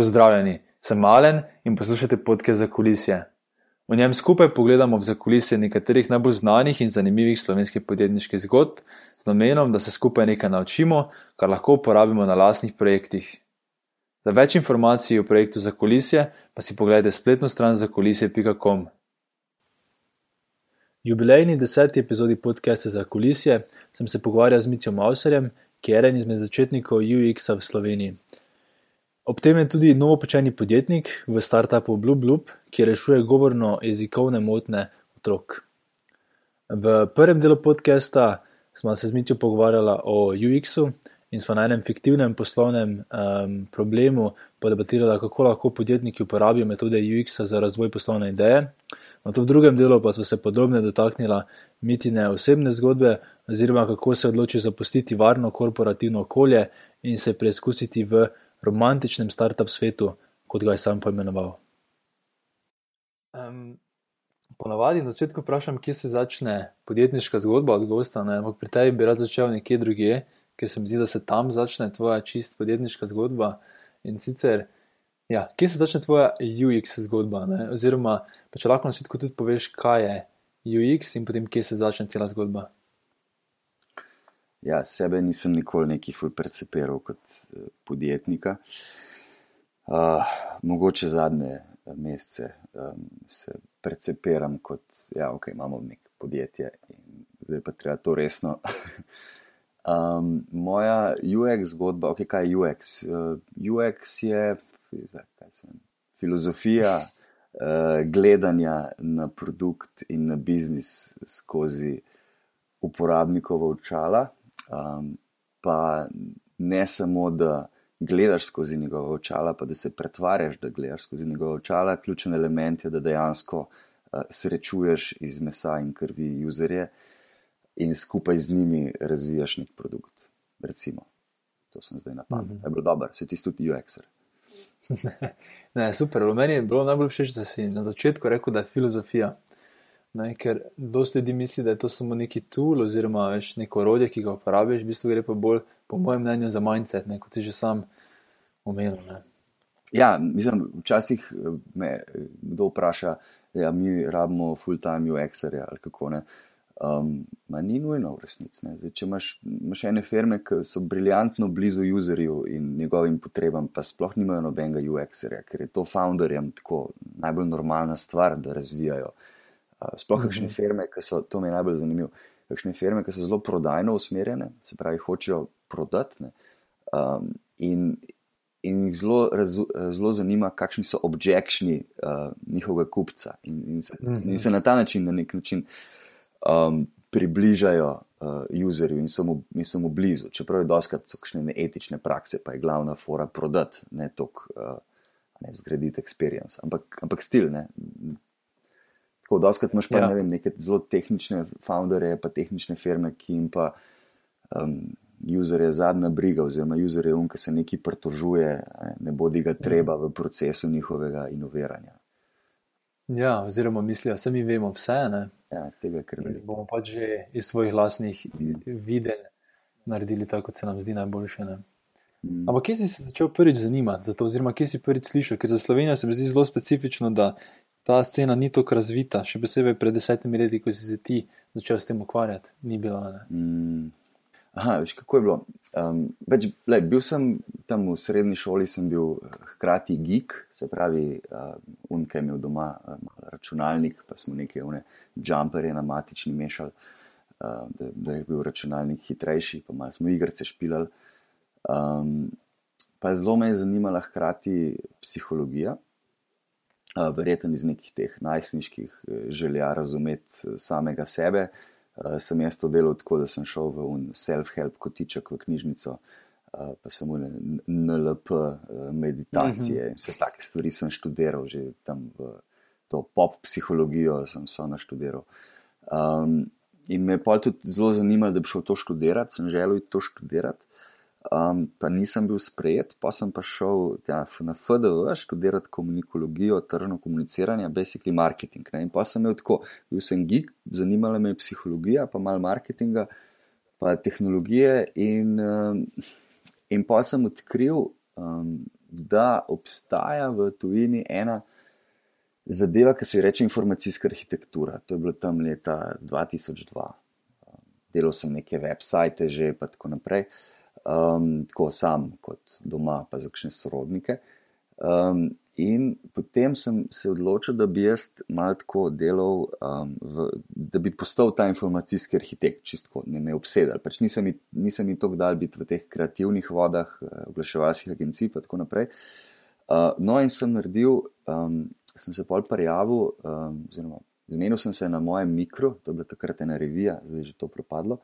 Pozdravljeni, sem Malen in poslušate podke za kulisje. V njem skupaj pogledamo v zakulisje nekaterih najbolj znanih in zanimivih slovenskih podjetniških zgodb, z namenom, da se skupaj nekaj naučimo, kar lahko uporabimo na lastnih projektih. Za več informacij o projektu za kulisje pa si pogledajte spletno stran za kulisje.com. Jubilejni deseti epizodi podcasta za kulisje sem se pogovarjal z Mitjo Mauserjem, ki je eden izmed začetnikov UX-a v Sloveniji. Ob tem je tudi novopečeni podjetnik v startupu BlueBloop, ki rešuje govorno jezikovne motne otrok. V prvem delu podcasta smo se z Mitjo pogovarjali o UX-u in smo na enem fiktivnem poslovnem um, problemu podebatirali, kako lahko podjetniki uporabijo metode UX-a za razvoj poslovne ideje. No, v drugem delu pa smo se podrobno dotaknili mitine osebne zgodbe, oziroma kako se odloči zapustiti varno korporativno okolje in se preizkusiti v romantičnem startup svetu, kot ga je sam poimenoval. Um, ponavadi na začetku vprašam, kje se začne podjetniška zgodba od gosta, ampak pri tebi bi rad začel nekje drugje, ker se mi zdi, da se tam začne tvoja čist podjetniška zgodba. In sicer, ja, kje se začne tvoja UX zgodba, ne? oziroma če lahko na začetku tudi poveš, kaj je UX in potem kje se začne cela zgodba. Ja, sebe nisem nikoli neki ful percepiral kot uh, podjetnika. Uh, mogoče zadnje eh, mesece um, se percepiram kot, da ja, okay, imamo neko podjetje in zdaj pa treba to resno. um, moja UX zgodba, okay, kaj je UX? Uh, UX je zdaj, sem, filozofija uh, gledanja na produkt in na biznis skozi uporabnikovo očala. Um, pa ne samo, da gledaš skozi njegove očala, pa da se pretvarjaš, da gledaš skozi njegove očala. Ključen element je, da dejansko uh, srečuješ iz mesa in krvi userje in skupaj z njimi razvijaš nek produkt. Recimo, to sem zdaj napadel. Mm -hmm. Je bilo dobro, se ti tudi UX-er. ne, super, v meni je bilo najbolj všeč, da si na začetku rekel, da je filozofija. Ne, ker dosti ljudi misli, da je to samo neki tool oziroma veš, neko orodje, ki ga uporabiš, v bistvu gre pa bolj, po mojem mnenju, za mindset, ne, kot si že sam omenil. Ne. Ja, mislim, včasih eh, me eh, kdo vpraša, da ja, mi rabimo full-time UX-erja ali kako ne. Um, ni nujno v resnici. Če imaš, imaš ene firme, ki so briljantno blizu userju in njegovim potrebam, pa sploh nimajo nobenega UX-erja, ker je to founderjem tako najbolj normalna stvar, da razvijajo. Sploh kakšne mhm. firme, ki so, to mi je najbolj zanimivo, kakšne firme, ki so zelo prodajno usmerjene, se pravi, hočejo prodati. Um, in, in jih zelo, razu, zelo zanima, kakšni so objekšni uh, njihovega kupca. In, in, se, in mhm. se na ta način, na nek način, um, približajo uh, userju in so, mu, in so mu blizu. Čeprav je doskrat so kakšne neetične prakse, pa je glavna fora prodati, ne toliko uh, zgraditi experience. Ampak, ampak stil, ne. Tako da, oskrat imaš pa ja. ne vem, neke zelo tehnične founderje, pa tehnične firme, ki jim pa um, user je zadnja briga, oziroma user je um, ki se neki pritožuje, ne, ne bodi ga treba v procesu njihovega inoviranja. Ja, oziroma mislijo, da mi vemo vse. Ja, tega, ker bomo pač že iz svojih lastnih videnj naredili tako, kot se nam zdi najboljše. Mm. Ampak kje si se začel prvič zanimati za to, oziroma kje si prvič slišal? Ker za Slovenijo se mi zdi zelo specifično, da ta scena ni tako razvita, še posebej pred desetimi leti, ko si se ti začel s tem ukvarjati, ni bila. Mm. Aha, veš, kako je bilo. Um, več, le, bil sem tam v srednji šoli, sem bil hkrati geek, se pravi, uh, unke je imel doma uh, računalnik, pa smo neke une jumperje na matični mešali, uh, da, da je bil računalnik hitrejši, pa malo smo igrice špilali. Um, pa zelo me je zanimala hkrati psihologija verjetno iz nekih teh najstniških eh, želja razumeti eh, samega sebe. Sem jaz to delal tako, da sem šel v self-help kotiček v knjižnico, pa sem v NLP meditacije in vse take stvari sem študiral, že tam v to pop psihologijo sem se naštudiral. Um, in me je pa tudi zelo zanimalo, da bi šel to študirati, sem želel to študirati um, pa nisem bil sprejet, pa sem pa šel ja, na FDV študirati komunikologijo, tržno komuniciranje, basically marketing. Ne? In pa sem imel tako, bil sem geek, zanimala me je psihologija, pa malo marketinga, pa tehnologije. In, um, in pa sem odkril, um, da obstaja v tujini ena zadeva, ki se ji reče informacijska arhitektura. To je bilo tam leta 2002. Delal sem neke website, že pa tako naprej, um, tako sam kot doma, pa za kakšne sorodnike. Um, in potem sem se odločil, da bi jaz malo tako delal, um, v, da bi postal ta informacijski arhitekt, čistko ne me obsedel. Pač nisem jim tako dal biti v teh kreativnih vodah, eh, oglaševalskih agencij in tako naprej. Uh, no, in sem naredil um, sem se pol prijavil, um, oziroma zmenil sem se na mojem mikro, to je bila takrat ena revija, zdaj je že to propadlo.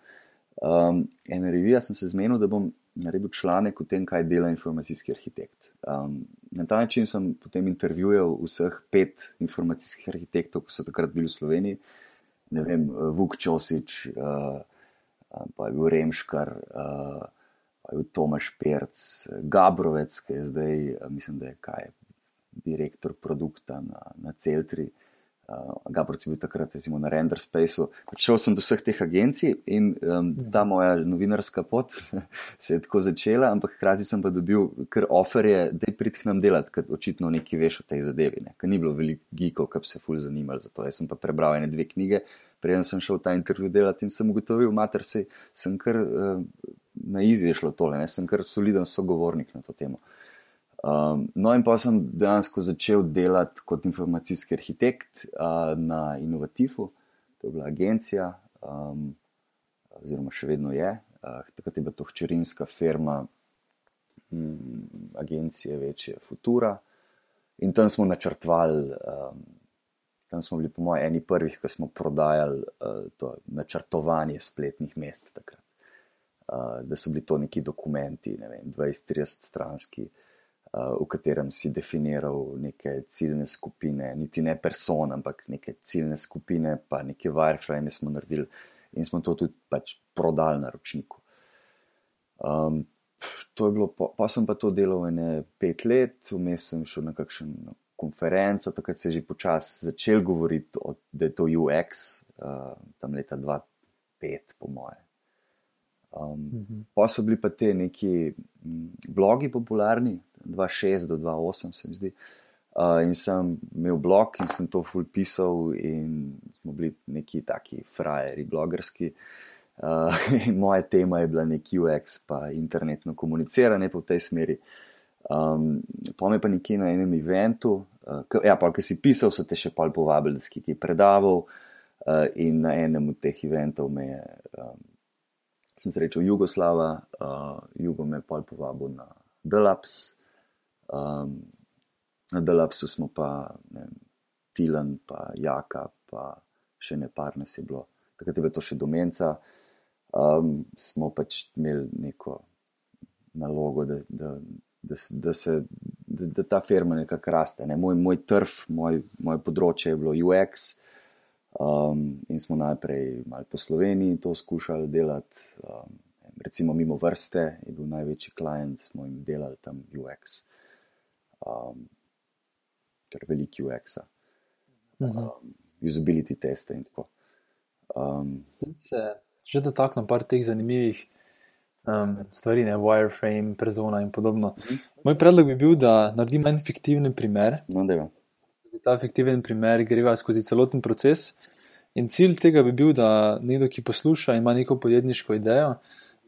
Um, ena revija sem se zmenil, da bom naredil članek o tem, kaj dela informacijski arhitekt. Um, na ta način sem potem intervjuval vseh pet informacijskih arhitektov, ki so takrat bili v Sloveniji. Ne vem, Vuk Čosič, uh, pa je bil Remškar, uh, pa je bil Tomaš Perc, Gabrovec, ki je zdaj, mislim, da je kaj, direktor produkta na, na Celtri. Uh, Gabor je bil takrat recimo, na Render Spaceu. Šel sem do vseh teh agencij in um, ta moja novinarska pot se je tako začela, ampak hkrati sem pa dobil kar oferje, da pridem k nam delati, ker očitno nekaj veš o tej zadevi. Ne? Ker ni bilo veliko geekov, ki bi se fulj zanimali za to. Jaz sem pa prebral ene dve knjige, preden sem šel ta intervju delati in sem ugotovil, mater se, sem kar uh, na izi je šlo tole, ne? sem kar soliden sogovornik na to temo. Um, no, in pa sem dejansko začel delati kot informacijski arhitekt uh, na Innovativu, to je bila agencija, um, oziroma še vedno je, uh, takrat je bila to hčerinska firma um, agencije večje Futura. In tam smo načrtovali, um, tam smo bili, po mojem, eni prvih, ki smo prodajali uh, to načrtovanje spletnih mest. Takrat. Uh, da so bili to neki dokumenti, ne vem, 20-30 stranski v katerem si definiral neke ciljne skupine, niti ne person, ampak neke ciljne skupine, pa neke wireframe smo naredili in smo to tudi pač prodali na ročniku. Um, to je bilo, pa, sem pa to delal ene pet let, vmes sem šel na kakšen konferenco, takrat se je že počasi začel govoriti, o, da je to UX, uh, tam leta 2005, po moje. Um, mm -hmm. Pa so bili pa te neki blogi popularni, 2006 do 2008, se mi zdi. Uh, in sem imel blog in sem to ful pisal, in smo bili neki taki frajeri, blogerski. Uh, moja tema je bila neki UX, pa internetno komuniciranje po tej smeri. Um, pa me pa nekje na enem eventu, uh, ja, pa ki si pisal, so te še pol povabili, da si ti predaval. Uh, in na enem od teh eventov me je, um, sem srečal Jugoslava, uh, Jugo me pol povabil na Delaps, Um, na Delapsu smo pa vem, Tilan, pa Jaka, pa še ne par nas je bilo. Takrat je bilo to še domenca. Um, smo pač imeli neko nalogo, da, da, da, da, se, da, da ta firma nekako raste. Ne. Moj, moj trf, moj, moje področje je bilo UX. Um, in smo najprej malo po Sloveniji to skušali delati, um, recimo mimo vrste, je bil največji klient, smo jim delali tam UX um, kar veliki UX-a, mhm. um, usability teste in tako. Um, se že dotaknem par teh zanimivih um, stvari, ne wireframe, prezona in podobno. Mhm. Moj predlog bi bil, da naredim en fiktivni primer. No, Ta fiktiven primer gre skozi celoten proces. In cilj tega bi bil, da nekdo, ki posluša ima neko podjetniško idejo,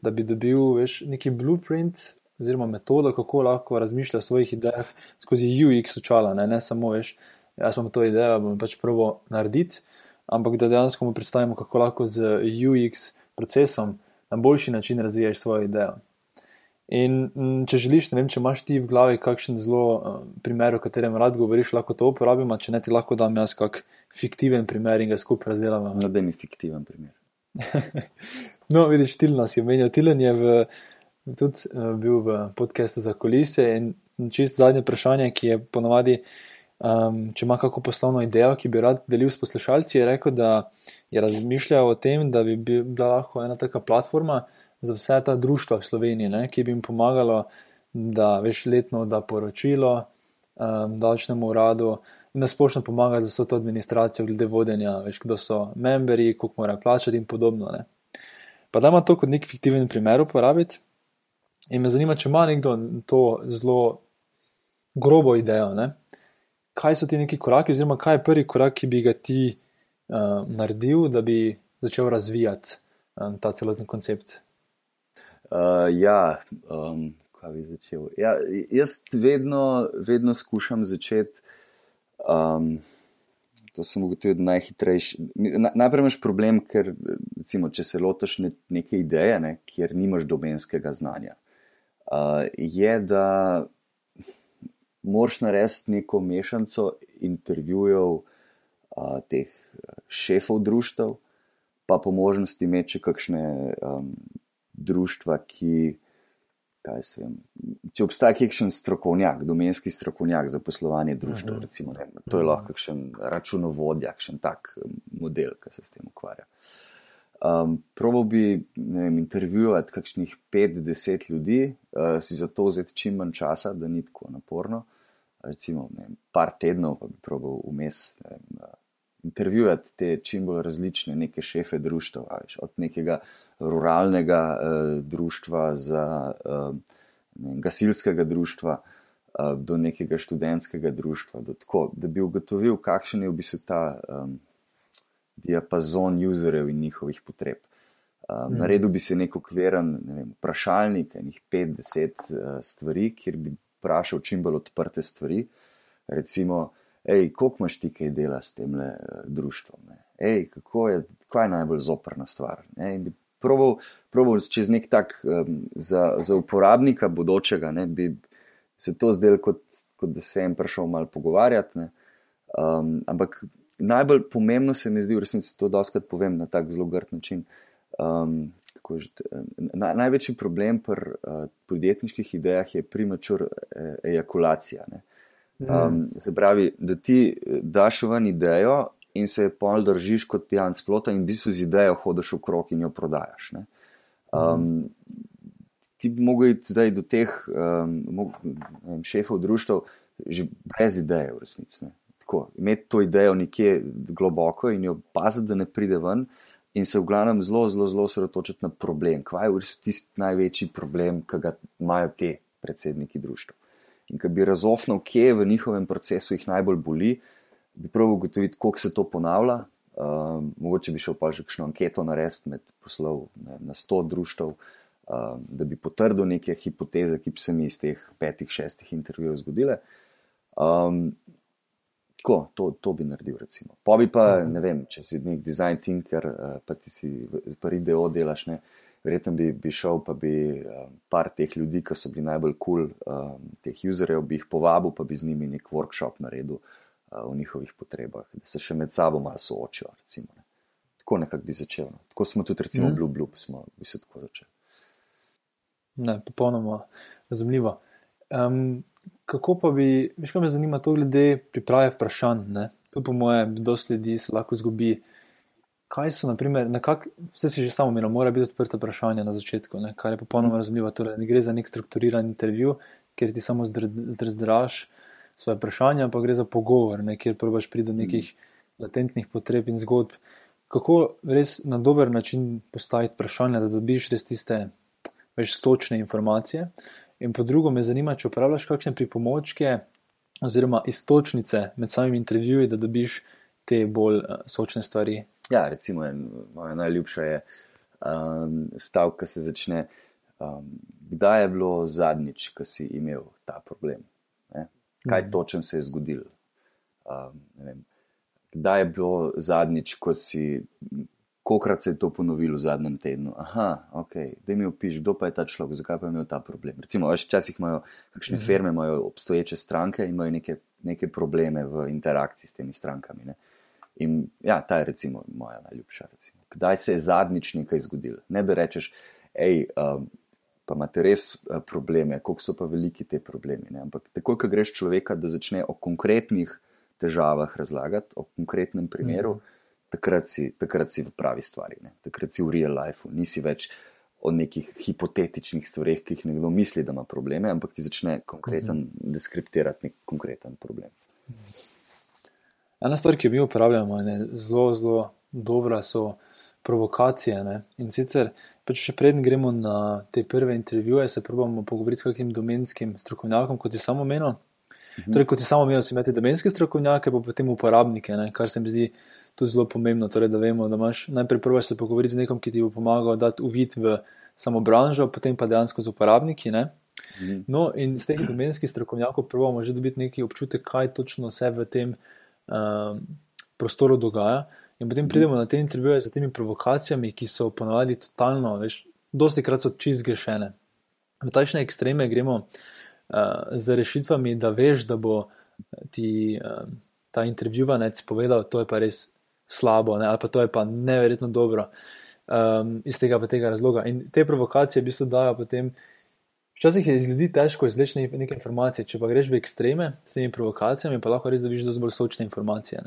da bi dobil veš, neki blueprint, oziroma metodo, kako lahko razmišlja o svojih idejah skozi UX očala. Ne, ne samo veš, jaz imam to idejo, bom pač prvo narediti, ampak da dejansko mu predstavimo, kako lahko z UX procesom na boljši način razvijaš svojo idejo. In če želiš, ne vem, če imaš ti v glavi kakšen zelo uh, primer, o katerem rad govoriš, lahko to uporabimo, če ne ti lahko dam jaz kak fiktiven primer in ga skupaj razdelamo. No, da mi fiktiven primer. no, vidiš, Tilan nas je omenil. Tilan je v tudi uh, bil v podkastu za kulise. In čist zadnje vprašanje, ki je ponovadi, um, če ima kakšno poslovno idejo, ki bi rad delil s poslušalci, je rekel, da je razmišljal o tem, da bi bila lahko ena taka platforma za vse ta društva v Sloveniji, ne, ki bi jim pomagalo, da veš letno da poročilo um, davčnemu uradu. In da splošno pomaga za vso to administracijo, glede vodenja, veš, kdo so memberi, koliko morajo plačati, in podobno. Ne. Pa da ima to kot nek fiktiven primer uporabiti, In me zanima, če ima nekdo to zelo grobo idejo. Ne? Kaj so ti neki koraki, oziroma kaj je prvi korak, ki bi ga ti uh, naredil, da bi začel razvijati um, ta celotni koncept? Uh, ja, um, kaj bi začel? Ja, jaz vedno, vedno skušam začeti. Um, to sem ugotovil najhitrejši. Najprej imaš problem, ker recimo, če se lotiš ne, neke ideje, ne, kjer nimaš domenskega znanja, uh, je, da moraš narediti neko mešanico intervjujev uh, teh šefov društev, pa po možnosti imeti še kakšne um, društva, ki. Vem, če obstaja kakšen strokovnjak, domenski strokovnjak za poslovanje družbe, uh -huh. to je lahko kakšen računovodja, kakšen tak model, ki se s tem ukvarja. Um, Probo bi vem, intervjuvati kakšnih 5-10 ljudi, uh, si za to vzeti čim manj časa, da ni tako naporno. Recimo, vem, par tednov, pa bi probil vmes intervjuvati te čim bolj različne neke šefe društva, od nekega ruralnega uh, društva, za uh, ne, gasilskega društva, uh, do nekega študentskega društva, tako, da bi ugotovil, kakšen je v bistvu ta um, diapazon userjev in njihovih potreb. Um, mm. Naredil bi se nek okviren ne vem, vprašalnik, enih 5-10 uh, stvari, kjer bi vprašal čim bolj odprte stvari. Recimo, hej, koliko imaš ti kaj dela s tem uh, društvom? Hej, kako je, kaj je najbolj zoprna stvar? Ne? In bi probal, probal čez nek tak um, za, za uporabnika bodočega, ne, bi se to zdel, kot, kot da se jim prišel malo pogovarjati. Um, ampak najbolj pomembno se mi zdi, v resnici to doskrat povem na tak zelo grd način. Um, Na, največji problem pri uh, podjetniških idejah je primačur e, ejakulacija. Um, se pravi, da ti daš ven idejo, in se pol držiš kot pijan splota in v bistvu z idejo hodiš v krog in jo prodajaš. Um, ti bi mogel iti zdaj do teh um, vem, šefov društv že brez ideje, v resnici. Tako, imeti to idejo nekje globoko in jo paziti, da ne pride ven. In se v glavnem zelo, zelo, zelo osredotočiti na problem. Kaj je tisti največji problem, ki ga imajo te predsedniki društva? In ki bi razofnil, kje v njihovem procesu jih najbolj boli, bi prav ugotoviti, koliko se to ponavlja. Um, mogoče bi šel pa že kakšno anketo narediti med poslov ne, na 100 društv, um, da bi potrdil neke hipoteze, ki bi se mi iz teh petih, šestih intervjujev zgodile. Um, tako, to, to bi naredil, recimo. Pa bi pa, mhm. ne vem, če si nek design thinker, uh, pa ti si z ideo delaš, ne, verjetno bi, bi šel, pa bi um, par teh ljudi, ki so bili najbolj kul, cool, um, teh userjev, bi jih povabil, pa bi z njimi nek workshop naredil v njihovih potrebah, da se še med sabo malo soočijo. Recimo, ne. Tako nekako bi začel. No. Tako smo tudi, recimo, mm. Blue Blue, smo bi se tako začeli. Ne, popolnoma razumljivo. Um, kako pa bi, veš, kaj me zanima, to glede priprave vprašanj? Ne? Tu, po mojem, dosti ljudi se lahko zgubi. Kaj so, naprimer, nekak, vse si že samo omenil, mora biti odprta vprašanja na začetku, ne? kar je popolnoma mm. razumljivo. Torej, ne gre za nek strukturiran intervju, kjer ti samo zdrdraš. Zdr svoje vprašanja, pa gre za pogovor, ne, kjer probaš priti do nekih latentnih potreb in zgodb. Kako res na dober način postaviti vprašanja, da dobiš res tiste več sočne informacije. In po drugo, me zanima, če uporabljaš kakšne pripomočke oziroma istočnice med samimi intervjuji, da dobiš te bolj uh, sočne stvari. Ja, recimo, en, moja najljubša je um, stavek, ki se začne. Um, kdaj je bilo zadnjič, ko si imel ta problem? kaj mm. točno se je zgodilo. Um, kdaj je bilo zadnjič, ko si, kolikrat se je to ponovilo v zadnjem tednu? Aha, ok, da mi opiš, kdo pa je ta človek, zakaj pa je imel ta problem. Recimo, včasih imajo kakšne mm. firme, imajo obstoječe stranke in imajo neke, neke probleme v interakciji s temi strankami. Ne? In ja, ta je recimo moja najljubša. Recimo. Kdaj se je zadnjič nekaj zgodilo? Ne da rečeš, hej. Um, pa imate res eh, probleme, koliko so pa veliki te problemi. Ne? Ampak takoj, ko greš človeka, da začne o konkretnih težavah razlagati, o konkretnem primeru, mm takrat, si, takrat si v pravi stvari, ne? takrat si v real life, nisi več o nekih hipotetičnih stvareh, ki jih nekdo misli, da ima probleme, ampak ti začne konkreten, mm -hmm. deskriptirati nek konkreten problem. Ena stvar, ki jo mi uporabljamo, je zelo, zelo dobra. So provokacije. Ne? In sicer, pač še preden gremo na te prve intervjuje, se pravimo pogovoriti s kakim domenskim strokovnjakom, kot si samo menil. Mhm. Torej, kot si samo imel, si imel domenske strokovnjake, pa potem uporabnike, ne? kar se mi zdi tudi zelo pomembno. Torej, da vemo, da imaš najprej prvo se pogovoriti z nekom, ki ti bo pomagal dati uvid v samo branžo, potem pa dejansko z uporabniki. Ne? Mhm. No, in z teh domenskih strokovnjakov pravimo že dobiti neki občutek, kaj točno se v tem um, prostoru dogaja. In potem mhm. pridemo na te intervjuje z temi provokacijami, ki so ponovadi totalno, veš, dosti krat so čist grešene. V takšne ekstreme gremo uh, z rešitvami, da veš, da bo ti uh, ta intervjuvanec povedal, to je pa res slabo, ne, ali pa to je pa neverjetno dobro um, iz tega pa tega razloga. In te provokacije v bistvu dajo potem. Včasih je iz ljudi težko izleči nekaj informacij, če pa greš v ekstreme s temi provokacijami, pa lahko res dobiš dosti bolj sočne informacije.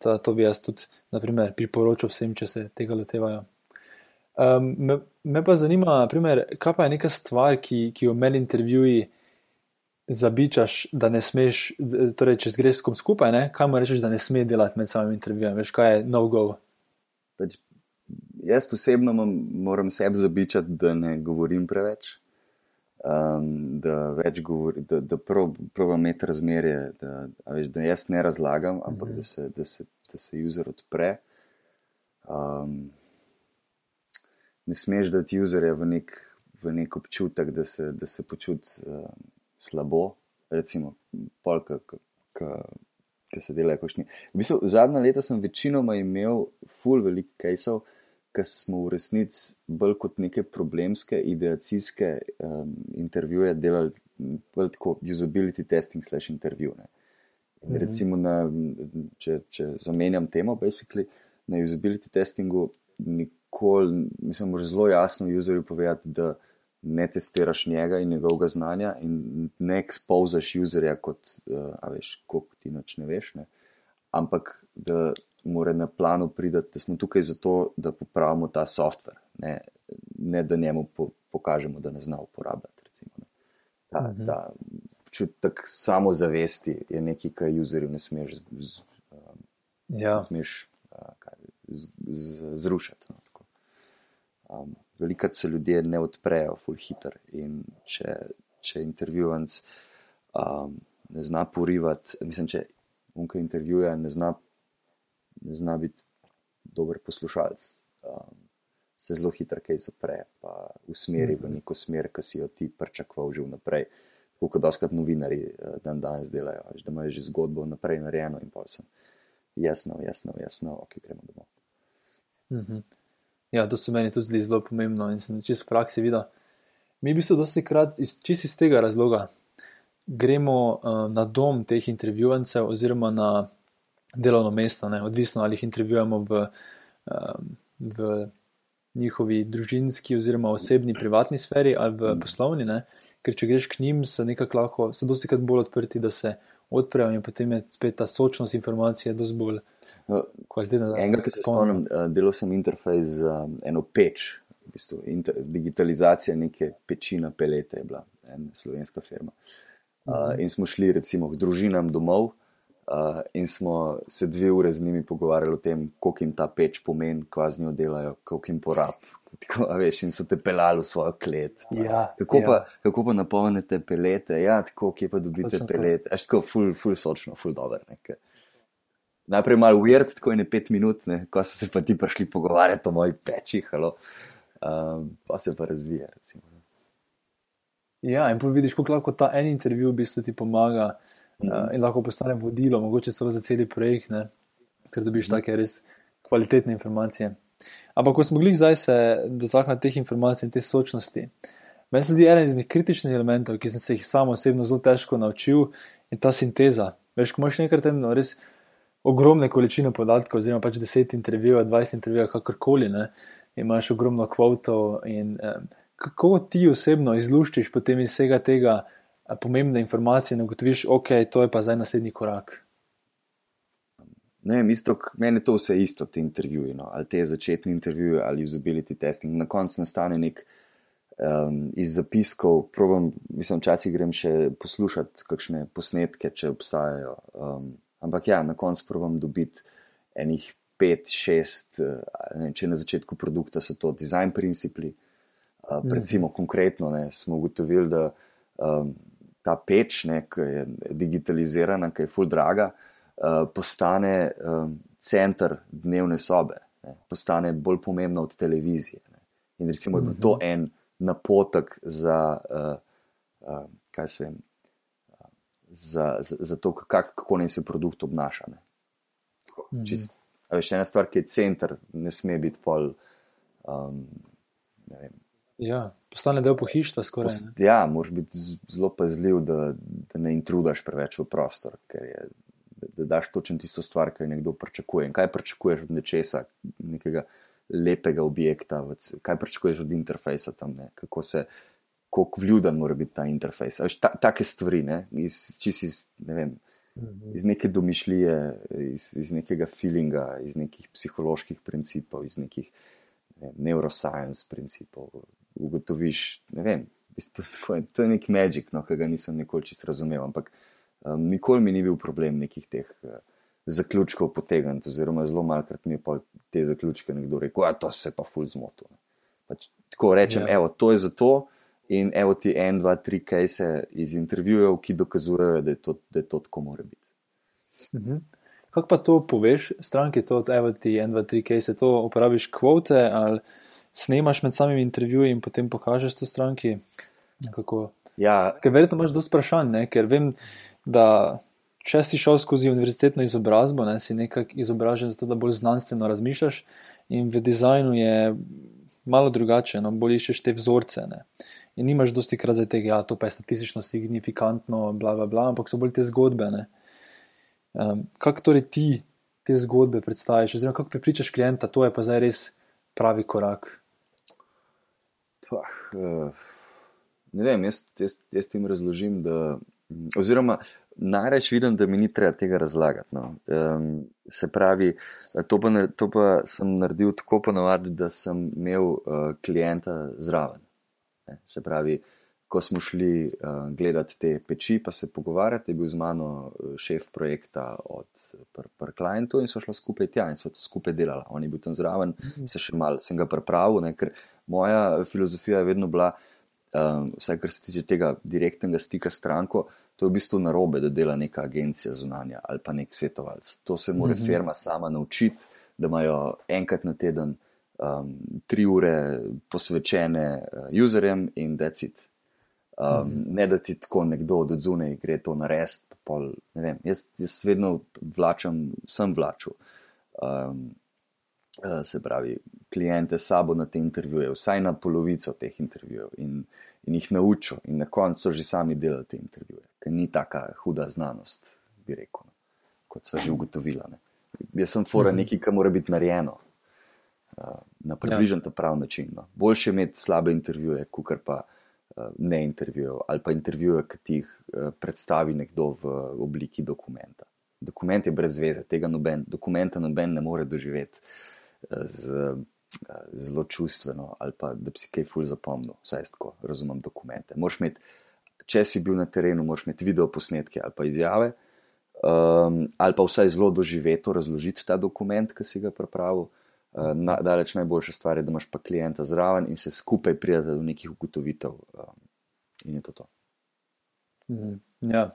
Ta, to bi jaz tudi naprimer, priporočil vsem, če se tega lotevajo. Um, me, me pa zanima, naprimer, kaj pa je neka stvar, ki, ki jo meni intervjuji zabičaš, da ne smeš, torej če greš s kom skupaj, ne? kaj mu rečeš, da ne sme delati med samim intervjujem, veš kaj je no-go. Pač, jaz osebno moram sebi zabičati, da ne govorim preveč um, da več govori, da, da proba imeti razmerje, da, veš, da jaz ne razlagam, ampak mm -hmm. da, se, da, se, da se user odpre. Um, ne smeš dati userja v nek, v nek občutek, da se, da se počuti uh, slabo, recimo, polka. Ki se delajo, kot ni. V bistvu, zadnja leta sem večinoma imel full velik kajsov, ki smo v resnici bolj kot neke problemske, ideacijske um, intervjuje delali bolj kot usability testing slash intervju. Mm -hmm. Recimo, na, če, če zamenjam temo, basically, na usability testingu nikoli, mislim, moraš zelo jasno userju povedati, da ne testiraš njega in njegovega znanja in ne ekspozaš userja kot, uh, a veš, koliko ti noč ne veš, ne? ampak da mora na planu priti, da smo tukaj zato, da popravimo ta softver, ne, ne da njemu po, pokažemo, da ne zna uporabljati. Recimo, ne. Ta, uh mhm. -huh. ta čutek samozavesti je nekaj, kar userju ne smeš, z, z, um, ja. smeš uh, kaj, z, z, zrušiti. No, um, Veliko se ljudje ne odprejo, full hitter. In če, če intervjuvanc um, ne zna porivati, mislim, če unka intervjuje, ne zna ne zna biti dober poslušalec. Um, se zelo hitro kaj zapre, pa usmeri v mhm. neko smer, ki si jo ti pričakoval že vnaprej. Tako kot doskrat novinari uh, dan danes delajo, da imajo že zgodbo vnaprej narejeno in pa sem jasno, jasno, jasno, ok, gremo domov. Mhm. Ja, to se meni tudi zdi zelo pomembno in sem čisto v praksi videl. Mi v bistvu dosti krat iz, čisto iz tega razloga gremo uh, na dom teh intervjuvancev oziroma na delovno mesto, ne? odvisno ali jih intervjujemo v, um, v njihovi družinski oziroma osebni, privatni sferi ali v poslovni. Ne? Ker če greš k njim, so nekako lahko, so dosti krat bolj odprti, da se odprejo in potem je spet ta sočnost informacije dosti bolj no, kvalitetna. Enega, ki se spomnim, uh, delal sem interfejs za uh, eno peč. V bistvu, inter, digitalizacija neke peči na pelete je bila, ena slovenska firma. Uh. In smo šli, recimo, k družinam domov, Uh, in smo se dve ure z njimi pogovarjali o tem, koliko jim ta peč pomeni, kaj z njo delajo, koliko jim porab. Tako, veš, in so te pelali v svojo klet. Ja, kako, ja. Pa, kako pa napolnite pelete? Ja, tako, kje pa dobite Točno pelete? Až tako, full, full sočno, full dobro. Najprej malo weird, tako je ne pet minut, ne? ko so se pa ti prišli pogovarjati o mojih pečih, um, pa se pa razvija. Recimo. Ja, in pa vidiš, kako lahko ta en intervju v bistvu ti pomaga. Uh, in lahko postane vodilo, mogoče celo za cel projekt, ne? ker dobiš mm. take res kvalitetne informacije. Ampak, ko smo mogli zdaj se dotakniti teh informacij in te sočnosti, meni se zdi eden izmed kritičnih elementov, ki sem se jih sam osebno zelo težko naučil, in ta sinteza. Veš, ko imaš nekaj tedno res ogromne količine podatkov, oziroma pač 10 intervjujev, 20 intervjujev, kakorkoli, ne? imaš ogromno kvotov in eh, kako ti osebno izluščiš potem iz vsega tega pomembne informacije in ugotoviš, ok, to je pa zdaj naslednji korak. Ne, isto, meni je to vse isto, te intervjuje, no? ali te začetne intervjuje, ali usability testing. Na koncu nastane nek um, iz zapiskov, probam, mislim, včasih grem še poslušati kakšne posnetke, če obstajajo. Um, ampak ja, na koncu probam dobiti enih pet, šest, uh, ne, če na začetku produkta so to design principi. Uh, recimo, mm. konkretno ne, smo ugotovili, da um, ta peč, ne, ki je digitalizirana, ki je full draga, uh, postane um, center dnevne sobe, ne, postane bolj pomembna od televizije. Ne. In recimo je bil to mhm. en napotek za, uh, uh, kaj se vem, za, za, za to, kak, kako naj se produkt obnaša. Ne. Čist, še ena stvar, ki je center, ne sme biti pol. Um, Ja, postane del pohištva. Skoraj, Post, ja, moraš biti zelo pazljiv, da, da ne intrudaš preveč v prostor, ker je, da, da daš točno tisto stvar, kar nekdo pričakuje. In kaj pričakuješ od nečesa, nekega lepega objekta, kaj pričakuješ od interfejsa tam, ne? kako se. Kako vljuden mora biti ta interfejs. Ta, take stvari, ne? iz, iz, ne vem, mhm. iz neke domišljije, iz, iz nekega feelinga, iz nekih psiholoških principov, iz nekih ne, neuroscience principov, ugotoviš, ne vem, to je nek magic, no, ki ga nisem nikoli čisto razumel. Ampak um, nikoli mi ni bil problem nekih teh uh, zaključkov potegniti, oziroma zelo malkrat mi je pa te zaključke nekdo rekel, da to se pa ful zmotil. Pač, tako rečem, ja. evo, to je zato. In evo ti en, dva, tri kajse iz intervjujev, ki dokazujejo, da je to, da je to tako mora biti. Mhm. Kako pa to poveš, stranki, to, evo ti en, dva, tri kajse, to uporabiš kvote ali snemaš med samimi intervjuji in potem pokažeš to stranki? Ja. Ker verjetno imaš dosti vprašanj, ker vem, da če si šel skozi univerzitetno izobrazbo, ne, si nekako izobražen zato, da bolj znanstveno razmišljaš in v dizajnu je malo drugače, no, bolj iščeš te vzorce. Ne. In nimaš dosti krat za tega, da ja, to pa je statistično signifikantno, bla, bla, bla, ampak so bolj te zgodbe. Um, kako torej ti te zgodbe predstaviš, oziroma kako prepričaš klienta, to je pa zdaj res pravi korak? Pa, uh, ne vem, jaz, jaz, jaz tim razložim, da. Oziroma, najrač vidim, da mi ni treba tega razlagati. No. Um, se pravi, to pa, to pa sem naredil tako ponovadi, da sem imel uh, klienta zraven. Ne. Se pravi, ko smo šli uh, gledati te peči, pa se pogovarjati, je bil z mano šef projekta od pr klientov in so šli skupaj tja in so to skupaj delali. On je bil tam zraven, mhm. se še mal sem ga pripravil, ne, ker moja filozofija je vedno bila, um, vsaj kar se tiče tega direktnega stika s stranko, to je v bistvu narobe, da dela neka agencija zunanja ali pa nek svetovalec. To se mora -hmm. firma sama naučiti, da imajo enkrat na teden um, tri ure posvečene uh, userjem in decit. Um. Ne da ti tako nekdo od zunaj gre to narediti. Jaz, jaz vedno vlačam, sem vlačil. Um, uh, se pravi, klijente sabo na te intervjuje, vsaj na polovico teh intervjujev in, in jih naučil, in na koncu že sami delali te intervjuje, ker ni tako huda znanost, bi rekel, no, kot so že ugotovila. Ne. Jaz sem fora mhm. nekaj, kar mora biti narejeno uh, na približen ja. ta prav način. No. Boljše imeti slabe intervjuje, kot pa uh, ne intervjuje, ali pa intervjuje, ki ti jih uh, predstavi nekdo v obliki dokumenta. Dokument je brez veze, tega noben, dokumenta noben ne more doživeti. Z, zelo čustveno, ali pa da bi si kaj ful zapomnil, vsaj tako razumem dokumente. Imeti, če si bil na terenu, moraš imeti video posnetke ali pa izjave, um, ali pa vsaj zelo doživeto razložiti ta dokument, ki si ga pripravil. Na, daleč najboljša stvar je, da imaš pa klienta zraven in se skupaj prijete do nekih ugotovitev. Um, in je to. to. Mm, ja.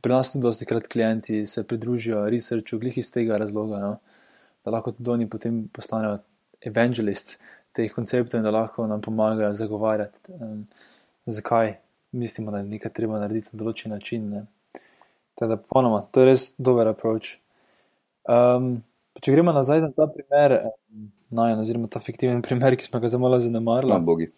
Pri nas tudi dosti krat klienti se pridružijo researchu, glih iz tega razloga, no? da lahko tudi oni potem postanejo evangelists teh konceptov in da lahko nam pomagajo zagovarjati, um, zakaj mislimo, da je nekaj treba narediti na določen način. Teda, ponoma, to je res dober approach. Um, če gremo nazaj na ta primer, no, oziroma ta fiktiven primer, ki smo ga zelo zanemarili. Na bogi.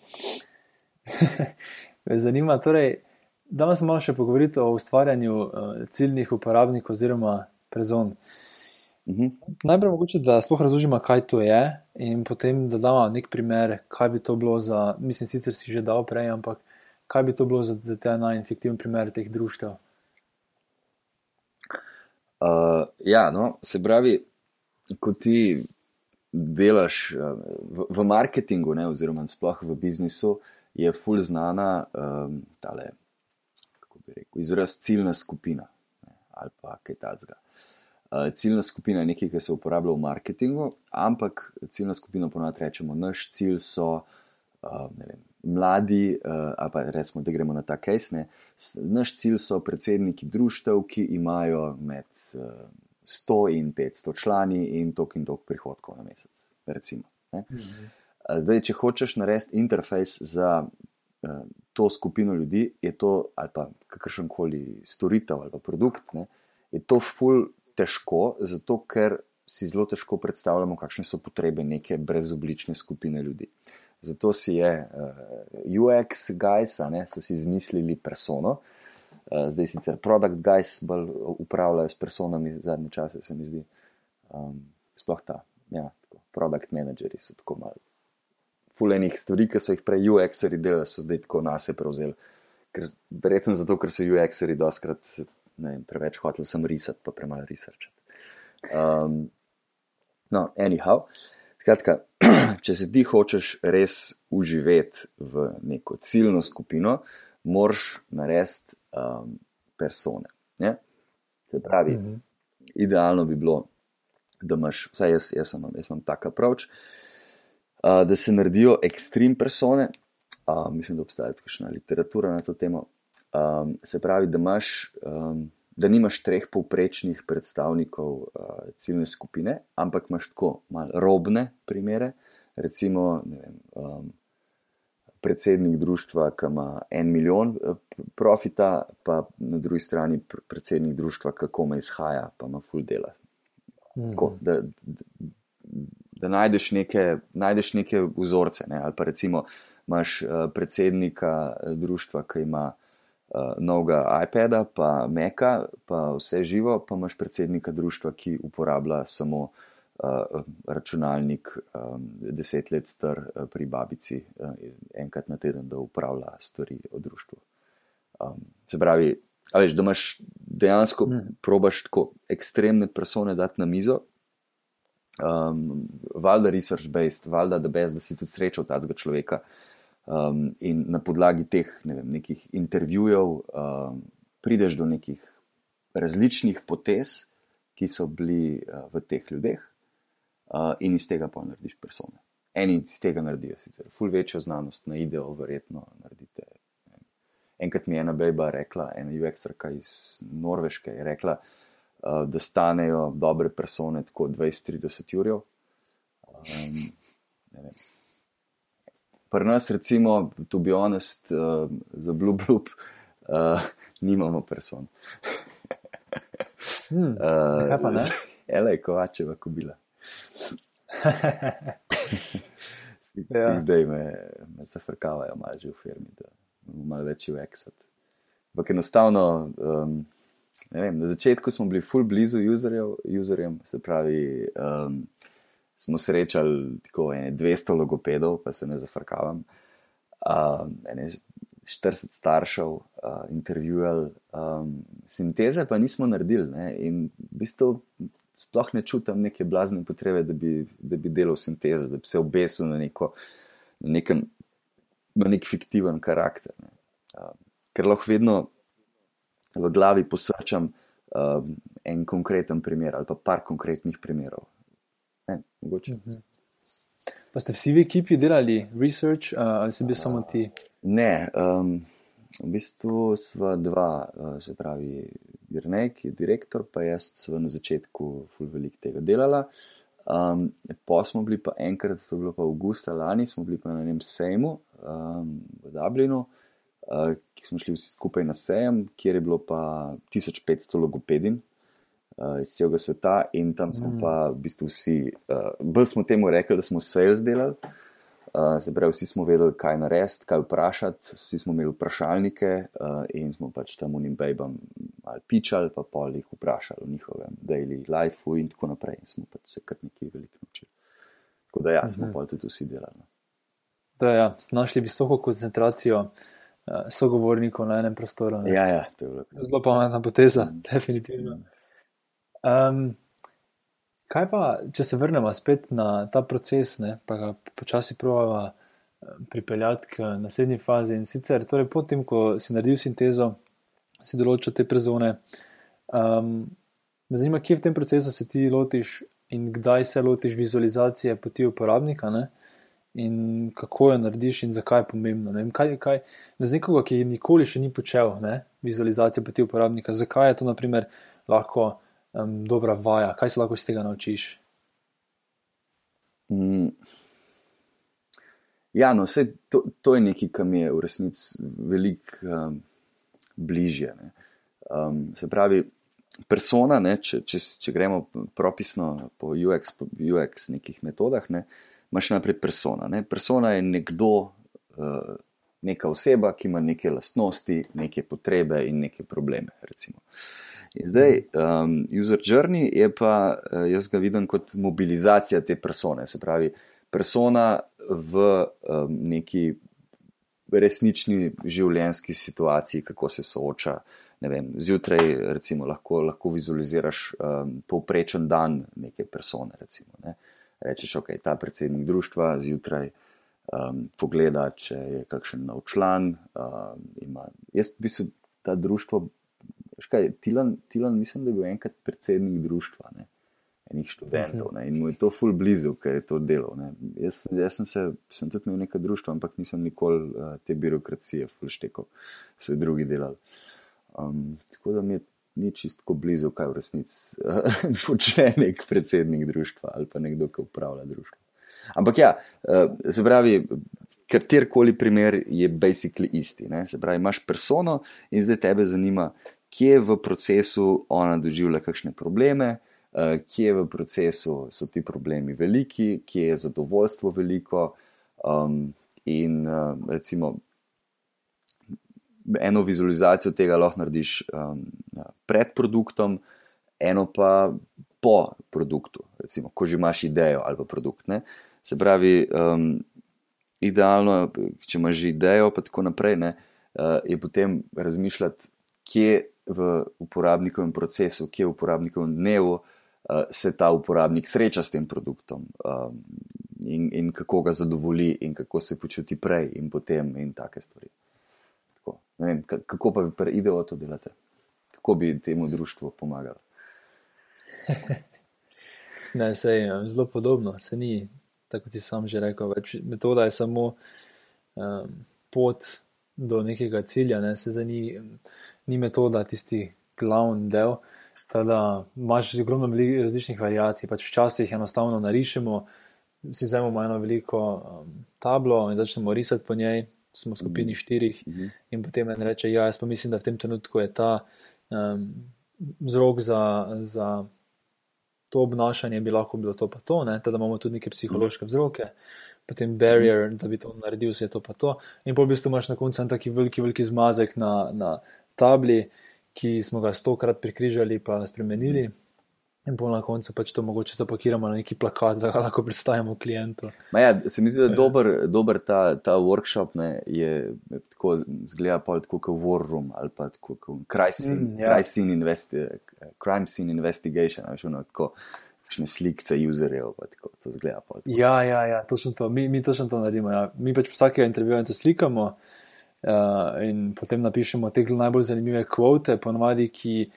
Me zanima, torej, da nas malo še pogovoriti o ustvarjanju uh, ciljnih uporabnikov oziroma prezon. Uh, Mhm. Najprej mogoče, da sploh razložimo, kaj to je, in potem da damo nek primer, kaj bi to bilo za, mislim, sicer si že dal prej, ampak kaj bi to bilo za, za te najinfektivne primere teh društev. Uh, ja, no, se pravi, ko ti delaš uh, v, v marketingu, ne, oziroma sploh v biznisu, je fulj znana um, tale, kako bi rekel, izraz ciljna skupina ne, ali pa kaj takega. Eh, ciljna skupina je nekaj, kar se uporablja v marketingu, ampak ciljna skupina ponovadi rečemo, naš cilj so vem, mladi, uh, pa recimo, da gremo na ta kajsne. Naš cilj so predsedniki društev, ki imajo med uh, 100 in 500 člani in tok in tok prihodkov na mesec. Recimo, mhm. Zdaj, če hočeš narediti interfejs za uh, to skupino ljudi, je to ali pa kakršen koli storitev ali produkt, ne, je to ful težko, zato ker si zelo težko predstavljamo, kakšne so potrebe neke brezoblične skupine ljudi. Zato si je uh, UX guys, ne, so si izmislili persono. Uh, zdaj sicer product guys bolj upravljajo s personami zadnje čase, se mi zdi. Um, sploh ta, ja, tako, product manageri so tako malo. Fulejnih stvari, ki so jih prej UX-eri delali, so zdaj tako nas je prevzeli. Verjetno zato, ker so UX-eri doskrat vem, preveč hoteli sem risati, pa premalo researchati. Um, no, anyhow. Skratka, če se ti hočeš res uživeti v neko ciljno skupino, moraš narediti um, persone. Ne? Se pravi, mm -hmm. idealno bi bilo, da imaš, vsaj jaz, jaz, imam, jaz imam tak approach, uh, da se naredijo ekstrem persone. Uh, mislim, da obstaja tudi kakšna literatura na to temo. Um, se pravi, da imaš. Um, da nimaš treh povprečnih predstavnikov uh, ciljne skupine, ampak imaš tako malo robne primere, recimo vem, um, predsednik društva, ki ima en milijon uh, profita, pa na drugi strani predsednik društva, ki kome izhaja, pa ima full dela. Mhm. Tako, da, da, da najdeš, neke, najdeš neke vzorce, ne? ali pa recimo imaš uh, predsednika društva, ki ima uh, novega iPada, pa Meka, pa vse živo, pa imaš predsednika društva, ki uporablja samo uh, računalnik, um, deset let star uh, pri babici, uh, enkrat na teden, da upravlja stvari o društvu. Um, se pravi, veš, da imaš dejansko mm. probaš tako ekstremne persone dati na mizo. Um, valjda research based, valjda da, da si tudi srečal tega človeka, Um, in na podlagi teh ne vem, nekih intervjujev um, prideš do nekih različnih potez, ki so bili uh, v teh ljudeh, uh, in iz tega pa narediš persone. Eni iz tega naredijo sicer ful večjo znanost, na ideo, verjetno naredite. Enkrat mi je ena beba rekla, ena UX-rka iz Norveške, je rekla, uh, da stanejo dobre persone tako 20-30 ur. Um, pri nas, recimo, to bi honest, uh, za Blue Bloop, uh, nimamo person. hmm, uh, kaj pa ne? Ele, kovačeva kubila. Ja. Zdaj me, me zafrkavajo malo že v firmi, da imamo malo več UX-ov. Ampak enostavno, um, vem, na začetku smo bili full blizu userjem, se pravi. Um, smo srečali tako 200 logopedov, pa se ne zafrkavam, uh, 40 staršev, uh, intervjuvali, um, sinteze pa nismo naredili. Ne? In v bistvu sploh ne čutim neke blazne potrebe, da bi, da bi delal sintezo, da bi se obesil na, neko, na, nekem, na nek fiktiven karakter. Ne? Uh, ker lahko vedno v glavi posrčam. Uh, en konkreten primer, ali pa par konkretnih primerov. Mogoče. Mhm. Pa ste vsi v ekipi delali research ali se bi samo ti? Ne, um, v bistvu smo dva, uh, se pravi, Jrnej, ki je direktor, pa jaz sem na začetku ful velik tega delala. Um, pa smo bili pa enkrat, to je bilo pa avgusta lani, smo bili pa na enem sejmu um, v Dublinu, uh, ki smo šli vsi skupaj na sejem, kjer je bilo pa 1500 logopedin, uh, iz celega sveta, in tam smo mm. pa v bistvu vsi, uh, bolj smo temu rekli, da smo sales delali. Uh, se pravi, vsi smo vedeli, kaj narediti, kaj vprašati, vsi smo imeli vprašalnike uh, in smo pač tam unim babam ali pičali, pa pol jih vprašali o njihovem daily lifeu in tako naprej. In smo pač se kar nekaj veliko naučili. Tako da ja, smo mm -hmm. pa tudi vsi delali. No. Da, ja, našli visoko koncentracijo uh, sogovornikov na enem prostoru. Ne? Ja, ja, to je bilo. Zelo pametna poteza, mm. definitivno. Um, kaj pa, če se vrnemo spet na ta proces, ne, pa ga počasi provava pripeljati k naslednji fazi. In sicer, torej, potem, ko si naredil sintezo, si določil te prezone. Um, me zanima, kje v tem procesu se ti lotiš in kdaj se lotiš vizualizacije poti uporabnika. Ne? in kako jo narediš, in zakaj je pomembno. Ne, kaj, kaj, ne z nekoga, ki nikoli še ni počel ne, vizualizacije poti uporabnika, zakaj je to naprimer, lahko um, dobra vaja, kaj se lahko iz tega naučiš. Mm. Ja, no, vse to, to je nekaj, kar mi je v resnici veliko um, bližje. Um, se pravi, persona, ne, če, če, če gremo propisno po UX, po UX nekih metodah, ne, imaš najprej persona. Ne. Persona je nekdo, uh, neka oseba, ki ima neke lastnosti, neke potrebe in neke probleme. Recimo. In zdaj, um, user journey je pa, uh, jaz ga vidim kot mobilizacija te persone. Se pravi, persona v um, neki resnični življenjski situaciji, kako se sooča. Vem, zjutraj, recimo, lahko, lahko vizualiziraš um, povprečen dan neke persone. Recimo, ne. Rečeš, ok, ta predsednik društva zjutraj um, pogleda, če je kakšen nov član. Um, ima, jaz bi se ta društvo, škaj, Tilan, Tilan, mislim, da je bil enkrat predsednik društva. Ne enih študentov ne, in mu je to ful blizu, ker je to delo. Jaz, jaz sem, se, sem tudi imel nekaj društva, ampak nisem nikoli uh, te birokracije ful štekal, so jih drugi delali. Um, tako da mi je ni čistko blizu, kaj v resnici uh, počne nek predsednik društva ali pa nekdo, ki upravlja društvo. Ampak ja, uh, se pravi. Katerkoli primer je basically isti. Ne? Se pravi, imaš persono in zdaj tebe zanima, kje v procesu ona doživlja kakšne probleme, Eh, kje v procesu so ti problemi veliki, kje je zadovoljstvo veliko. Um, in uh, recimo, eno vizualizacijo tega lahko narediš um, pred produktom, eno pa po produktu, recimo, ko že imaš idejo ali pa produkt. Ne? Se pravi, um, idealno, če imaš že idejo, pa tako naprej, ne, uh, je potem razmišljati, kje v uporabnikovem procesu, kje v uporabnikovem dnevu. Eh, se ta uporabnik sreča s tem produktom um, in, in kako ga zadovolji, in kako se počuti prej in potem, in take stvari. Tako, vem, kako pa bi preidevo to delati, kako bi temu društvu pomagali. ne, se je zelo podobno, se ni, tako si sam že rekel, več metoda je samo um, pot do nekega cilja, ne, se za ni, ni metoda tisti glavni del. Teda, imaš ogromno različnih variacij. Pač včasih enostavno narišemo, si vzamemo eno veliko um, tablo in začnemo risati po njej, smo v skupini štirih, mm -hmm. in potem en reče: Ja, jaz pa mislim, da v tem trenutku je ta um, vzrok za, za to obnašanje, bi lahko bilo to pa to, da imamo tudi neke psihološke vzroke. Potem barrier, da bi to naredil, vse to pa to. In po v bistvu imaš na koncu en taki veliki, veliki zmazek na, na tabli, ki smo ga stokrat prikrižali in spremenili. In po na koncu pač to mogoče zapakiramo na neki plakat, da lahko predstavimo klientu. Ja, se mi zdi, da je dober, dober ta, ta workshop, ne, je tako zgleda pa tako kot War Room ali pa tako kot Crime Scene, mm, ja. scene, investi crime scene Investigation, ali šuno tako. Kakšne slike, userjev, pa tako to zgleda. Tako. Ja, ja, ja, točno to. Mi, mi točno to naredimo. Ja. Mi pač vsakega intervjuja in to slikamo. Uh, in potem napišemo te najbolj zanimive kvote, ponovadi, ki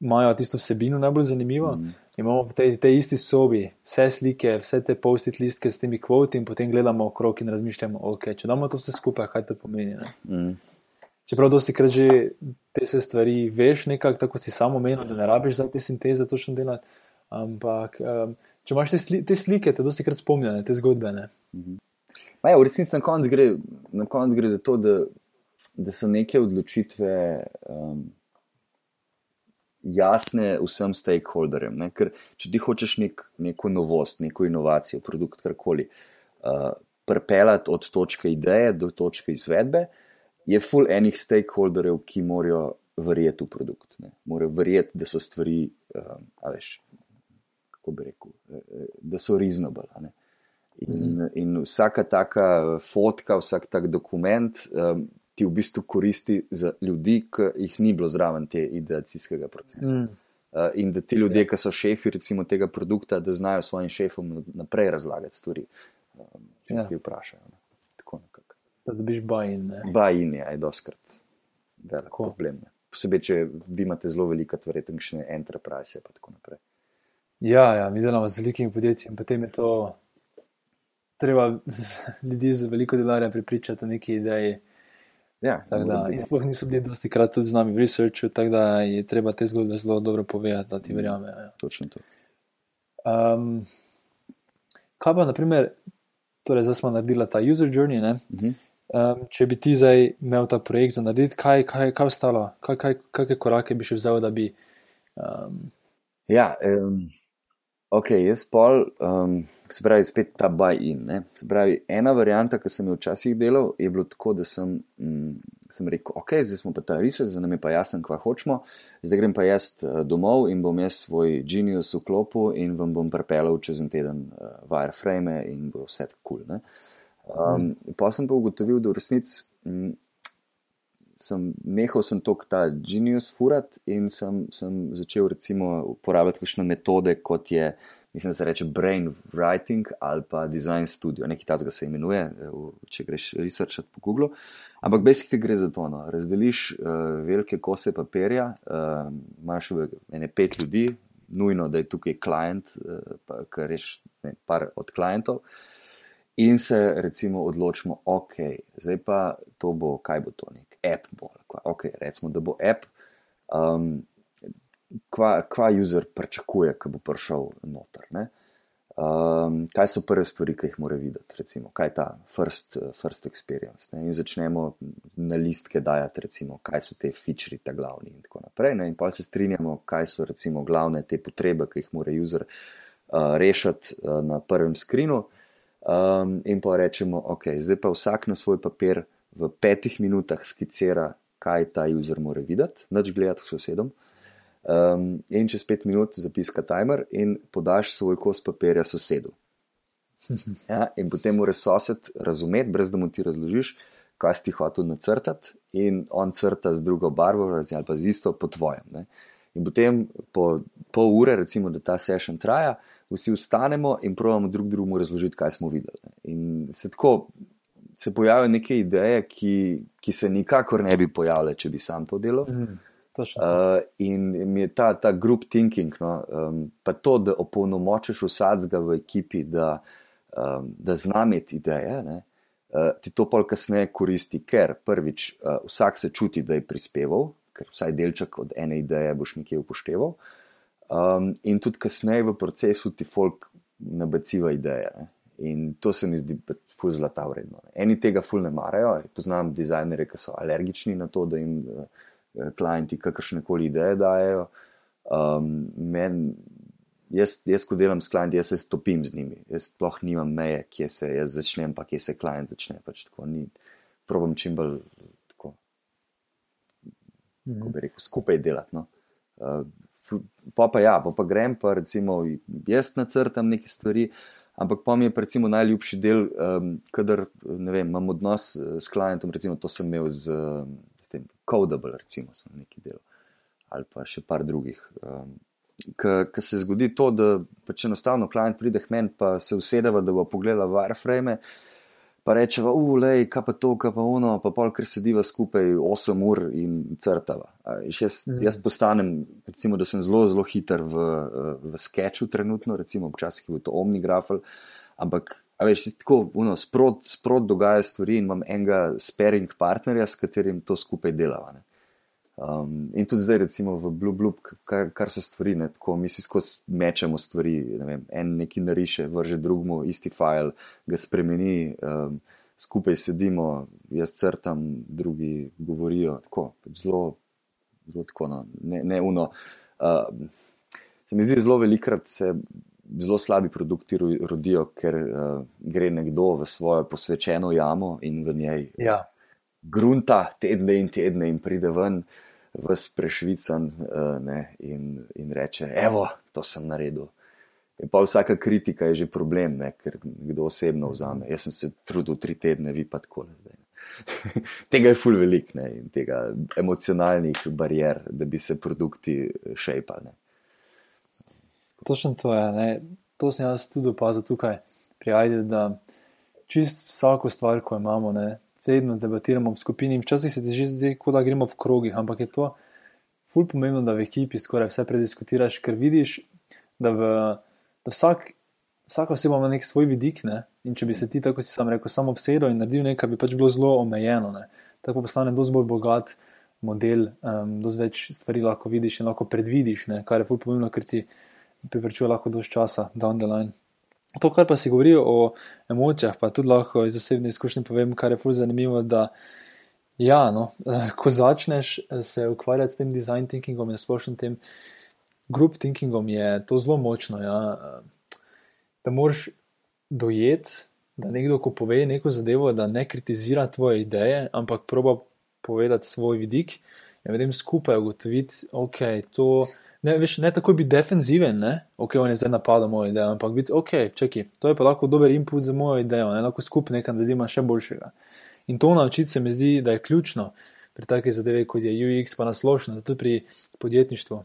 imajo tisto vsebino najbolj zanimivo. Mm. Imamo v tej, tej isti sobi vse slike, vse te post-it listke s temi kvoti, in potem gledamo okrog in razmišljamo, okay, če damo to vse skupaj, kaj to pomeni. Mm. Čeprav dosti krat že te stvari veš, nekako tako si samo menil, da ne rabiš za te sinteze točno delati. Ampak um, če imaš te, sli te slike, te dosti krat spomnijo, te zgodbe. Mm -hmm. Ja, v resnici na koncu gre, konc gre za to, da, da so neke odločitve um, jasne vsem stakeholderjem. Ne? Ker če ti hočeš nek, neko novost, neko inovacijo, produkt, karkoli, uh, prepeljati od točke ideje do točke izvedbe, je full enih stakeholderjev, ki morajo verjeti v produkt. Ne? Morajo verjeti, da so stvari, um, veš, kako bi rekel, eh, eh, da so reasonable. In, in vsaka taka fotka, vsak tak dokument um, ti v bistvu koristi za ljudi, ki jih ni bilo zraven te ideacijskega procesa. Mm. Uh, in da ti ljudje, ki so šefi recimo, tega produkta, da znajo svojim šefom naprej razlagati stvari, um, če ja. ti vprašajo. Ne. Tako nekako. Da dobiš bajin. Bajin je, je doskrat velik problem. Ne. Posebej, če vi imate zelo velike, verjetno še enterprise, pa tako naprej. Ja, ja mi delamo z velikimi podjetji in potem je to treba ljudi z veliko denarja pripričati o neki ideji. Ja, Tako Da, in sploh niso bili dosti krat tudi z nami v researchu, tako da je treba te zgodbe zelo dobro povedati, da ti verjamejo. Ja. Točno to. Um, kaj pa, naprimer, torej zdaj smo naredili ta user journey. Ne? Mhm. Um, če bi ti zdaj imel ta projekt za narediti, kaj, kaj, kaj ostalo, kaj, kaj, kakšne korake bi še vzel, da bi. Um, Ja, um, ok, jaz pol, um, se pravi, spet ta buy-in. ne. Se pravi, ena varianta, ki sem jo včasih delal, je bilo tako, da sem, um, sem rekel, ok, zdaj smo pa ta research, zdaj nam je pa jasno, kva hočemo, zdaj grem pa jaz uh, domov in bom jaz svoj Genius vklopil in vam bom pripeljal čez en teden uh, wireframe in bo vse kul. Cool, um, pa sem pa ugotovil, da v resnici. Sem nehal sem tok ta genius furat in sem, sem začel recimo uporabljati kakšne metode, kot je, mislim, se reče brain writing ali pa design studio, nekaj takega se imenuje, če greš researchat po Google. Ampak basically gre za to, no. razdeliš uh, velike kose papirja, uh, imaš v ene pet ljudi, nujno, da je tukaj klient, uh, kar reš ne, par od klientov. In se recimo odločimo, ok, zdaj pa to bo, kaj bo to, nek app bo. ali kva. Ok, recimo, da bo app, um, kva, kva user pričakuje, ko bo prišel noter. Ne? Um, kaj so prve stvari, ki jih mora videti, recimo, kaj je ta first, first experience. Ne? In začnemo na listke dajati, recimo, kaj so te feature, ta glavni in tako naprej. Ne? In pa se strinjamo, kaj so recimo glavne te potrebe, ki jih mora user uh, rešiti uh, na prvem skrinu. Um, in pa rečemo, ok, zdaj pa vsak na svoj papir v petih minutah skicira, kaj ta user mora videti, noč gledati sosedom. Um, in čez pet minut zapiska timer in podaš svoj kos papirja sosedu. Ja, in potem mora sosed razumeti, brez da mu ti razložiš, kaj si hotel nacrtati, in on crta z drugo barvo, ali pa z isto po tvojem. Ne. In potem po pol ure, recimo, da ta session traja, vsi vstanemo in pravimo drug drugemu razložiti, kaj smo videli. In se tako se pojavijo neke ideje, ki, ki se nikakor ne bi pojavile, če bi sam to delal. mm, točno. to. Uh, in mi je ta, ta group thinking, no, um, pa to, da opolnomočiš vsadzga v ekipi, da, um, da zna imeti ideje, ne, uh, ti to pol kasneje koristi, ker prvič uh, vsak se čuti, da je prispeval, ker vsaj delček od ene ideje boš nekje upošteval. Um, in tudi kasneje v procesu ti folk nabaciva ideje. Ne. In to se mi zdi pač ful zlata vredno. Eni tega ful ne marajo, poznam dizajnerje, ki so alergični na to, da jim uh, klienti kakršne koli ideje dajo. Um, men, jaz, jaz, ko delam s klienti, jaz se stopim z njimi. Jaz sploh nimam meje, kje se jaz začnem, pa kje se klient začne. Pač tako, ni, probam čim bolj tako, kako bi rekel, skupaj delati. No. Uh, pa pa ja, pa, pa grem pa recimo jaz nacrtam neke stvari. Ampak pa mi je recimo najljubši del, um, kadar vem, imam odnos eh, s klientom, recimo to sem imel z, s tem Codable, recimo sem neki del ali pa še par drugih. Um, Ker se zgodi to, da pač enostavno klient pride k meni, pa se usedeva, da bo pogledala wireframe, pa rečeva, ulej, kaj pa to, kaj pa ono, pa pol, ker sediva skupaj 8 ur in crtava. Jaz, Mhm. jaz postanem, recimo, da sem zelo, zelo hiter v, v sketchu trenutno, recimo, včasih je bil to omnigrafel, ampak, veš, tako, uno, sprot, sprot dogaja stvari in imam enega sparing partnerja, s katerim to skupaj delava. Ne. Um, in tudi zdaj, recimo v Blue Blue, kar, kar so stvari, ne, tako mi si skozi mečemo stvari. Ne vem, en neki nariše, vrže drugemu isti file, ga spremeni, um, skupaj sedimo, jaz crtam, drugi govorijo. Tako, pač zelo, zelo tako, no, ne, ne uno. Uh, se mi zdi, zelo velikrat se zelo slabi produkti ro- rodijo, ker uh, gre nekdo v svojo posvečeno jamo in v njej Ja, grunta tedne in tedne in pride ven, vs prešvican uh, ne, in, in reče: Evo, to sem naredil. In pa vsaka kritika je že problem, ne, ker kdo osebno vzame. Jaz sem se trudil tri tedne, vi pa tako zdaj. ne." tega je ful velik ne, in tega emocionalnih barijer, da bi se produkti šejpali. točno to je. Ne. To sem jaz tudi opazil tukaj pri Aidu, da čist vsako stvar, ko imamo, ne, vedno debatiramo v skupini. in Včasih se ti že zdi, kot da gremo v krogih, ampak je to ful pomembno, da v ekipi skoraj vse prediskutiraš, ker vidiš, da, v, da vsak, vsaka oseba ima nek svoj vidik ne, In če bi se ti, tako si sam rekel, samo vsedel in naredil nekaj, bi pač bilo zelo omejeno. Ne? Tako postane dosti bolj bogat model, um, dosti več stvari lahko vidiš in lahko predvidiš, ne? kar je fulj pomembno, ker ti privrčuje lahko dosti časa down the line. To, kar pa si govoril o emocijah, pa tudi lahko iz osebne izkušnje povem, kar je fulj zanimivo, da ja, no, ko začneš se ukvarjati s tem design thinkingom in splošno tem group thinkingom, je to zelo močno. Ja? Da moraš dojeti, da nekdo, ko pove neko zadevo, da ne kritizira tvoje ideje, ampak proba povedati svoj vidik in potem skupaj ugotoviti, ok, to. Ne, veš, ne tako biti defenziven, ne? ok, on je zdaj napadal mojo idejo, ampak biti ok, čekaj, to je pa lahko dober input za mojo idejo, ne? lahko skupaj nekaj naredimo še boljšega. In to naučiti se mi zdi, da je ključno pri takih zadevah, kot je UX, pa nasplošno, tudi pri podjetništvu,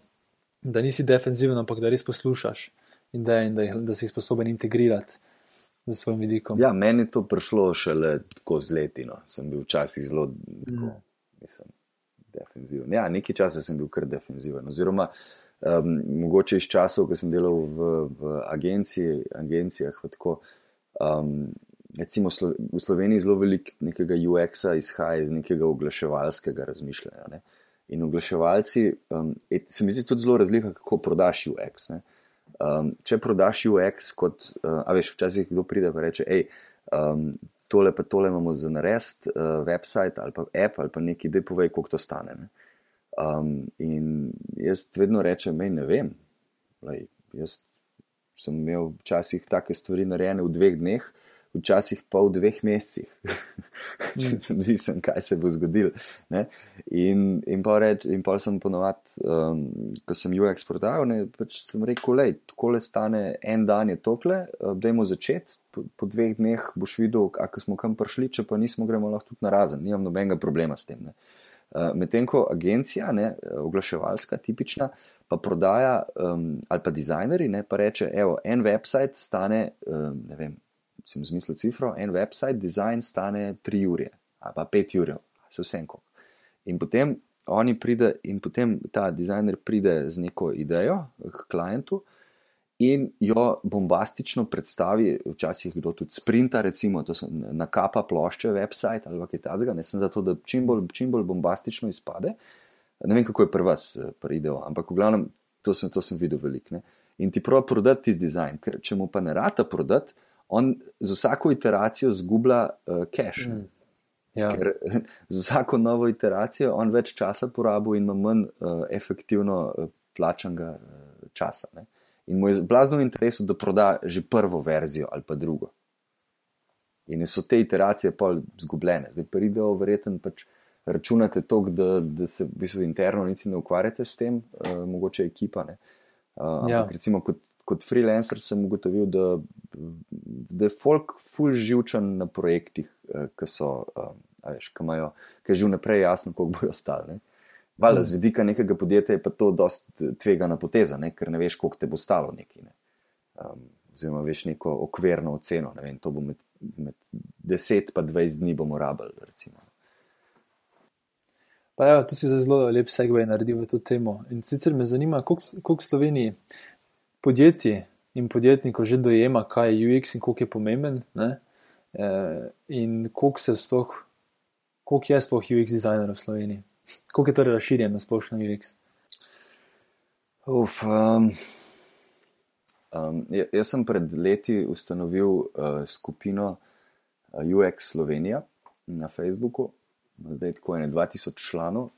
da nisi defenziven, ampak da res poslušaš ideje in da, da si sposoben integrirati z svojim vidikom. Ja, meni je to prišlo šele tako z letino. Sem bil včasih zelo, tako, mm. mislim, defenziven. Ja, nekaj časa sem bil kar defenziven. Oziroma, um, mogoče iz časov, ko sem delal v, v agenciji, agencijah. Tako, um, recimo v Sloveniji zelo veliko nekega UX-a izhaja iz nekega oglaševalskega razmišljanja. Ne? In oglaševalci, um, et, se mi zdi tudi zelo razlika, kako prodaš UX. Ne? Um, če prodaš UX, kot, uh, a veš, včasih kdo pride in reče, hej, um, tole pa tole imamo za narediti, uh, website ali pa app ali pa nekaj, da povej, koliko to stane. Um, in jaz vedno rečem, mej ne vem. Lej, jaz sem imel včasih take stvari narejene v dveh dneh, včasih pa v dveh mesecih, če sem visen, kaj se bo zgodil. Ne? In, in pa reč, in pa sem ponovadi, um, ko sem UX prodajal, ne, pač sem rekel, le, tako le stane en dan je tokle, uh, dajmo začeti, po, po dveh dneh boš videl, kako smo kam prišli, če pa nismo, gremo lahko tudi na razen, nimam nobenega problema s tem. Uh, Medtem ko agencija, ne, oglaševalska, tipična, pa prodaja, um, ali pa dizajneri, ne, pa reče, evo, en website stane, um, ne vem, sem zmislil cifro, en website, dizajn stane 3 ure ali pa 5 ur, se vse enko. In potem oni pride, in potem ta dizajner pride z neko idejo k klientu in jo bombastično predstavi, včasih kdo tudi sprinta, recimo, to so nakapa plošče, website ali kaj takega, ne sem zato, da čim bolj, čim bolj bombastično izpade. Ne vem, kako je pri vas, pri ideu, ampak v glavnem to sem, to sem videl veliko. In ti pravi prodati tisti dizajn, ker če mu pa ne rata prodati, on z vsako iteracijo zgublja uh, cache. Mm. Ja. Ker z vsako novo iteracijo on več časa porabi in ima manj uh, efektivno uh, plačanega uh, časa. Ne? In mu je blazno v interesu, da proda že prvo verzijo ali pa drugo. In so te iteracije pol zgubljene. Zdaj pa idejo, verjetno pač računate to, da, da se v bistvu interno niti ne ukvarjate s tem, uh, mogoče ekipa. Uh, ja. Recimo kot kot freelancer sem ugotovil, da, da je folk full živčen na projektih, eh, ki so, um, veš, ki imajo, ki je že vnaprej jasno, koliko bojo ostali. Valjda, mm. z vidika nekega podjetja je pa to dost tvegana poteza, ne? ker ne veš, koliko te bo stalo neki. Ne? Um, oziroma, veš neko okvirno oceno, ne vem, to bo med, med 10 in 20 dni bomo rabili. Recimo. Pa ja, tu si zelo lep segway naredil v to temo. In sicer me zanima, koliko Sloveniji podjetij in podjetnikov že dojema, kaj je UX in koliko je pomemben, ne? Eh, in koliko, sploh, koliko je sploh UX dizajner v Sloveniji, koliko je torej razširjen na splošno UX. Uf, um, um, jaz sem pred leti ustanovil uh, skupino uh, UX Slovenija na Facebooku, zdaj je tako ene 2000 članov.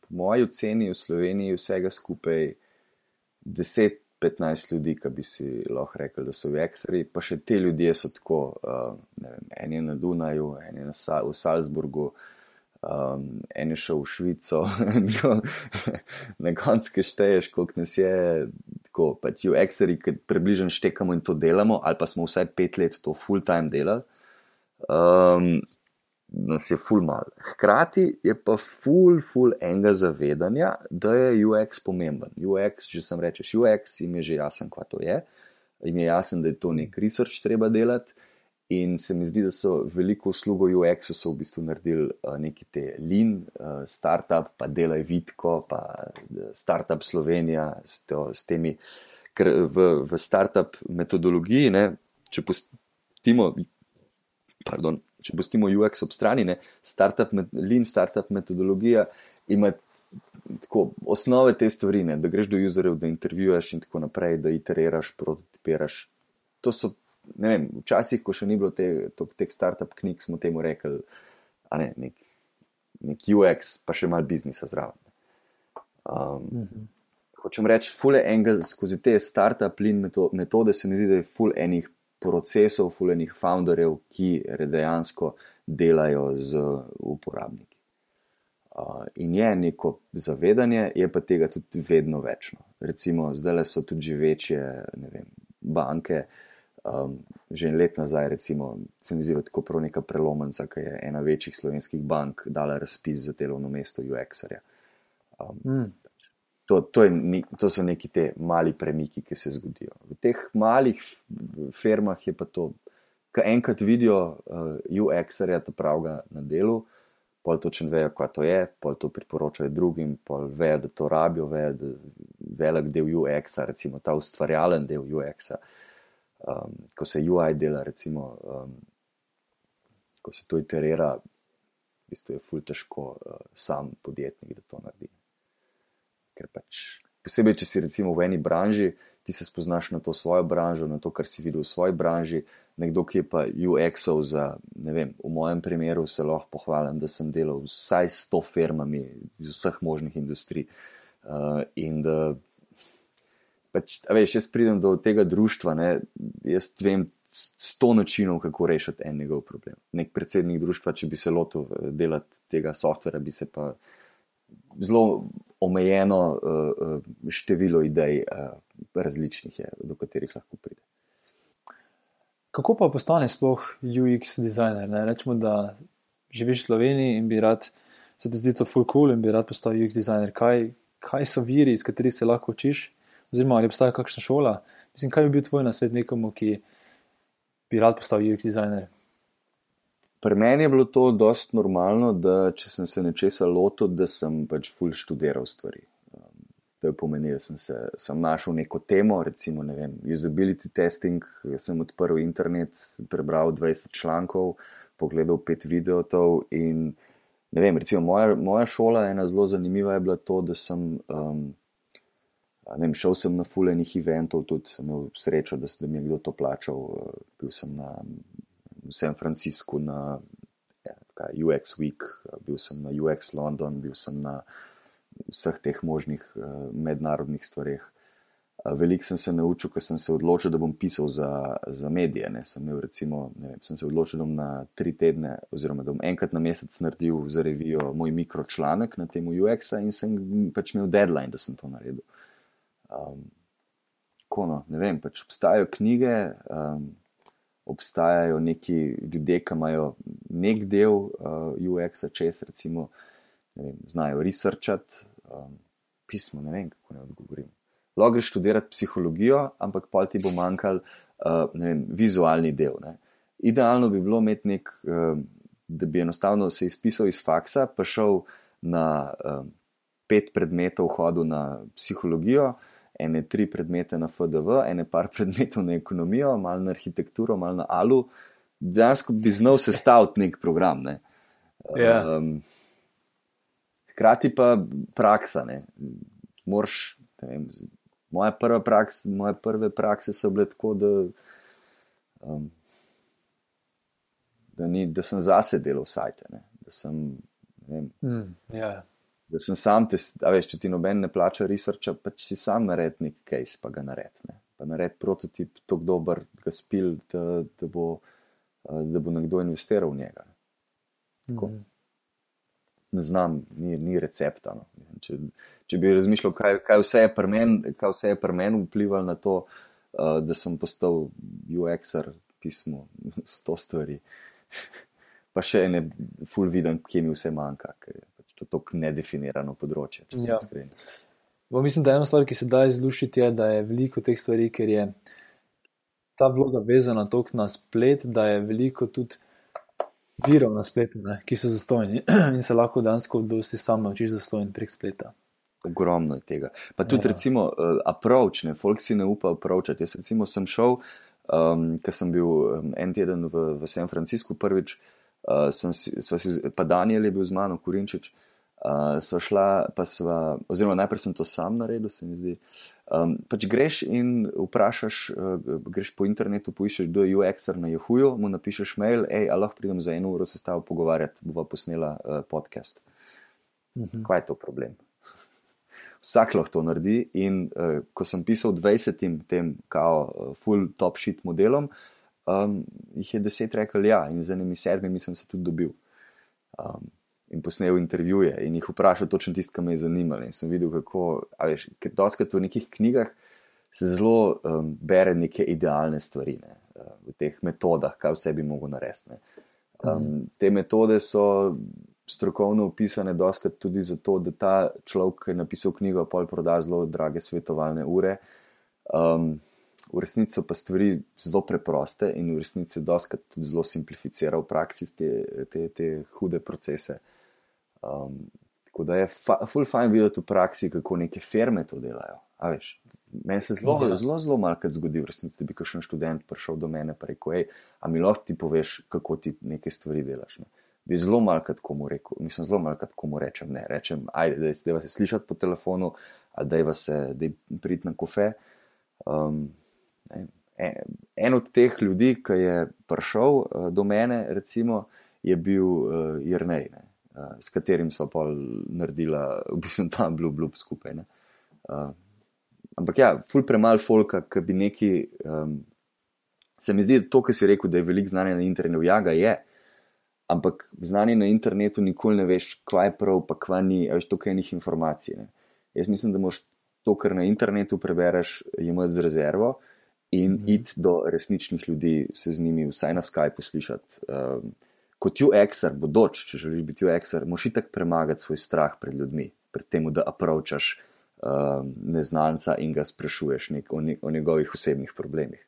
Po moji oceni v Sloveniji vsega skupaj 10-15 ljudi, ki bi si lahko rekli, da so vekseri, pa še te ljudje so tako, uh, vem, en je na Dunaju, en je Sa v Salzburgu, um, en je šel v Švico, na koncu, ki šteješ, koliko nas je. Tako pač UX-eri, ki približno štekamo in to delamo, ali pa smo vsaj pet let to full-time delali. Um, nas je ful mal. Hkrati je pa ful, ful enega zavedanja, da je UX pomemben. UX, že sem rečeš, UX jim je že jasen, kaj to je. Jim je jasen, da je to nek research treba delati. In se mi zdi, da so veliko uslugo UX-u v bistvu naredili uh, neki te lean, uh, startup, pa delaj vidko, pa startup Slovenija s, to, s temi, ker v, v startup metodologiji, ne, če pustimo, pardon, če pustimo UX ob strani, ne, startup, lean startup metodologija ima tako osnove te stvari, ne, da greš do userjev, da intervjuješ in tako naprej, da iteriraš, prototipiraš. To so, vem, včasih, ko še ni bilo te, teh startup knjig, smo temu rekli, a ne, nek, nek UX, pa še malo biznisa zraven. Um, mm -hmm. Hočem reči, fule enega skozi te startup lean metode, se mi zdi, da je fule enih procesov, fule enih founderjev, ki dejansko delajo z uporabniki. Uh, in je neko zavedanje, je pa tega tudi vedno več. Recimo, zdaj so tudi večje vem, banke, um, že let nazaj, recimo, se mi zdi, da je tako prav neka prelomnica, ki je ena večjih slovenskih bank dala razpis za delovno mesto UX-arja. Um, mm. to, to, to so neki te mali premiki, ki se zgodijo. V teh malih firmah je pa to, ki enkrat vidijo uh, UX-arja, ta pravga na delu pol točno vejo, kaj to je, pol to priporočajo drugim, pol vejo, da to rabijo, vejo, da velik del UX-a, recimo ta ustvarjalen del UX-a, um, ko se UI dela, recimo, um, ko se to iterira, v bistvu je ful težko uh, sam podjetnik, da to naredi. Ker pač, posebej, če si recimo v eni branži, ti se spoznaš na to svojo branžo, na to, kar si videl v svoji branži, nekdo, ki je pa UX-ov za, ne vem, v mojem primeru se lahko pohvalim, da sem delal vsaj s to firmami iz vseh možnih industrij. Uh, in da, pač, veš, jaz pridem do tega društva, ne, jaz vem sto načinov, kako rešiti en njegov problem. Nek predsednik društva, če bi se lotil eh, delati tega softvera, bi se pa zelo omejeno uh, število idej uh, različnih je, do katerih lahko pride. Kako pa postane sploh UX designer? Ne? Rečemo, da živiš v Sloveniji in bi rad, se ti zdi to full cool in bi rad postal UX designer. Kaj, kaj so viri, iz katerih se lahko učiš? Oziroma, ali obstaja kakšna šola? Mislim, kaj bi bil tvoj nasvet nekomu, ki bi rad postal UX designer? Pri meni je bilo to dost normalno, da če sem se nečesa lotil, da sem pač full študiral stvari. To je pomenilo, da sem, se, sem našel neko temo, recimo ne vem, usability testing. Jaz sem odprl internet, prebral 20 člankov, pogledal 5 videotov. In vem, recimo moja, moja šola, ena zelo zanimiva je bila to, da sem. Um, Vem, šel sem na fulejnih eventov, tudi sem imel srečo, da, da mi je kdo to plačal. Bil sem na v San Franciscu na ja, UX Week, bil sem na UX London, bil sem na vseh teh možnih uh, mednarodnih stvareh. Veliko sem se naučil, ker sem se odločil, da bom pisal za, za medije. Sem, imel, recimo, vem, sem se odločil, da bom na tri tedne, oziroma da bom enkrat na mesec naredil za revijo moj mikročlanek na temo UX-a in sem pač imel deadline, da sem to naredil. Um, kono, ne vem, pač obstajajo knjige, um, obstajajo neki ljudje, ki imajo nek del uh, UX-a čez, recimo vem, znajo researchati um, pismo, ne vem, kako ne odgovorim. Lahko greš študirati psihologijo, ampak pa ti bo manjkal uh, vem, vizualni del. Ne. Idealno bi bilo imeti nek, um, da bi enostavno se izpisal iz faksa, pa šel na um, pet predmetov, hodil na psihologijo, ene tri predmete na FDV, ene par predmetov na ekonomijo, malo na arhitekturo, malo na alu. Dejansko bi znal sestaviti nek program. Ne. Yeah. Ja. Um, hkrati pa praksa. Morš, vem, moja prva praksa, moje prve prakse so bile tako, da, um, da, ni, da sem zase delal sajte. Ne? Da sem, vem, mm, yeah. Sem sam, te, veš, če ti noben ne plača researcha, pač si sam nared nek case, pa ga nared. Ne? Pa nared prototip, tako dober, ga spil, da, da, bo, da bo nekdo investiral v njega. Mm ne znam, ni, ni recepta. No. Če, če bi razmišljal, kaj, kaj vse je pri meni vplivalo na to, uh, da sem postal UX-er, pismo, sto stvari. pa še ne, full vidim, kje mi vse manjka, ker je to tako nedefinirano področje. Ja. Bo, mislim, da ena stvar, ki se da izluščiti, je, da je veliko teh stvari, ker je ta vloga vezana tako na splet, da je veliko tudi virov na spletu, ne, ki so zastojni in se lahko dejansko dosti sam naučiš zastojni prek spleta. Ogromno je tega. Pa tudi, ja. recimo, uh, approach, ne, folk si ne upa approachati. Jaz, recimo, sem šel um, ker sem bil um, en teden v, v San Franciscu prvič, uh, sem si, si, pa Daniel je bil z mano, Kurinčič. Uh, sva šla, pa sva, oziroma najprej sem to sam naredil, se mi zdi. Um, pač greš in vprašaš, uh, greš po internetu, poiščeš, kdo je UX-er na Yahoo, mu napišeš mail, hej, a lahko pridem za eno uro se s tabo pogovarjati, bova posnela uh, podcast. Uh -huh. Kaj je to problem? vsak lahko to naredi. In uh, ko sem pisal 20 tem, kao, uh, full top shit modelom, um, jih je deset rekel ja, in z enimi sedmimi sem se tudi dobil. Um, in posnel intervjuje in jih vprašal točno tisto, kar me je zanimalo. In sem videl, kako, veš, ker doskrat v nekih knjigah se zelo um, bere neke idealne stvari, ne, uh, v teh metodah, kaj vse bi mogel narediti. Um, te metode so strokovno opisane, doskrat tudi zato, da ta človek, ki je napisal knjigo, pol proda zelo drage svetovalne ure. Um, v resnici so pa stvari zelo preproste in v resnici doskrat tudi zelo simplificira v praksi te, te, te hude procese. Um, tako da je fa, full fine videti v praksi, kako neke firme to delajo. Meni se zelo, ja. zelo, zelo malo zgodi, v resnici, da bi kakšen študent prišel do mene in rekel: hej, a mi lahko ti poveš, kako ti neke stvari delaš. Ne? bi zelo malo komu rekel, mislim, zelo malo komu rečem, ne rečem, ajde, da je vas slišati po telefonu, ali da je vas prid na kofe. Um, en, en od teh ljudi, ki je prišel uh, do mene, recimo, je bil uh, Jrnej, ne, uh, s katerim smo pa naredili, v bistvu tam blub, blub skupaj. Uh, ampak ja, ful premalo folka, ki bi neki. Um, se mi zdi, da to, kar si rekel, da je veliko znanja na internetu, ja, ga je. Ampak znanje na internetu nikoli ne veš, kaj je prav, pa kva ni, veš, toliko enih informacij. Ne. Jaz mislim, da moš to, kar na internetu prebereš, imeti z rezervo in mm. iti do resničnih ljudi, se z njimi vsaj na Skypu slišati. Um, kot UX-er, bodoč, če želiš biti UX-er, moš itak premagati svoj strah pred ljudmi, pred tem, da approachaš um, neznanca in ga sprašuješ nek, o, ne, o njegovih osebnih problemih.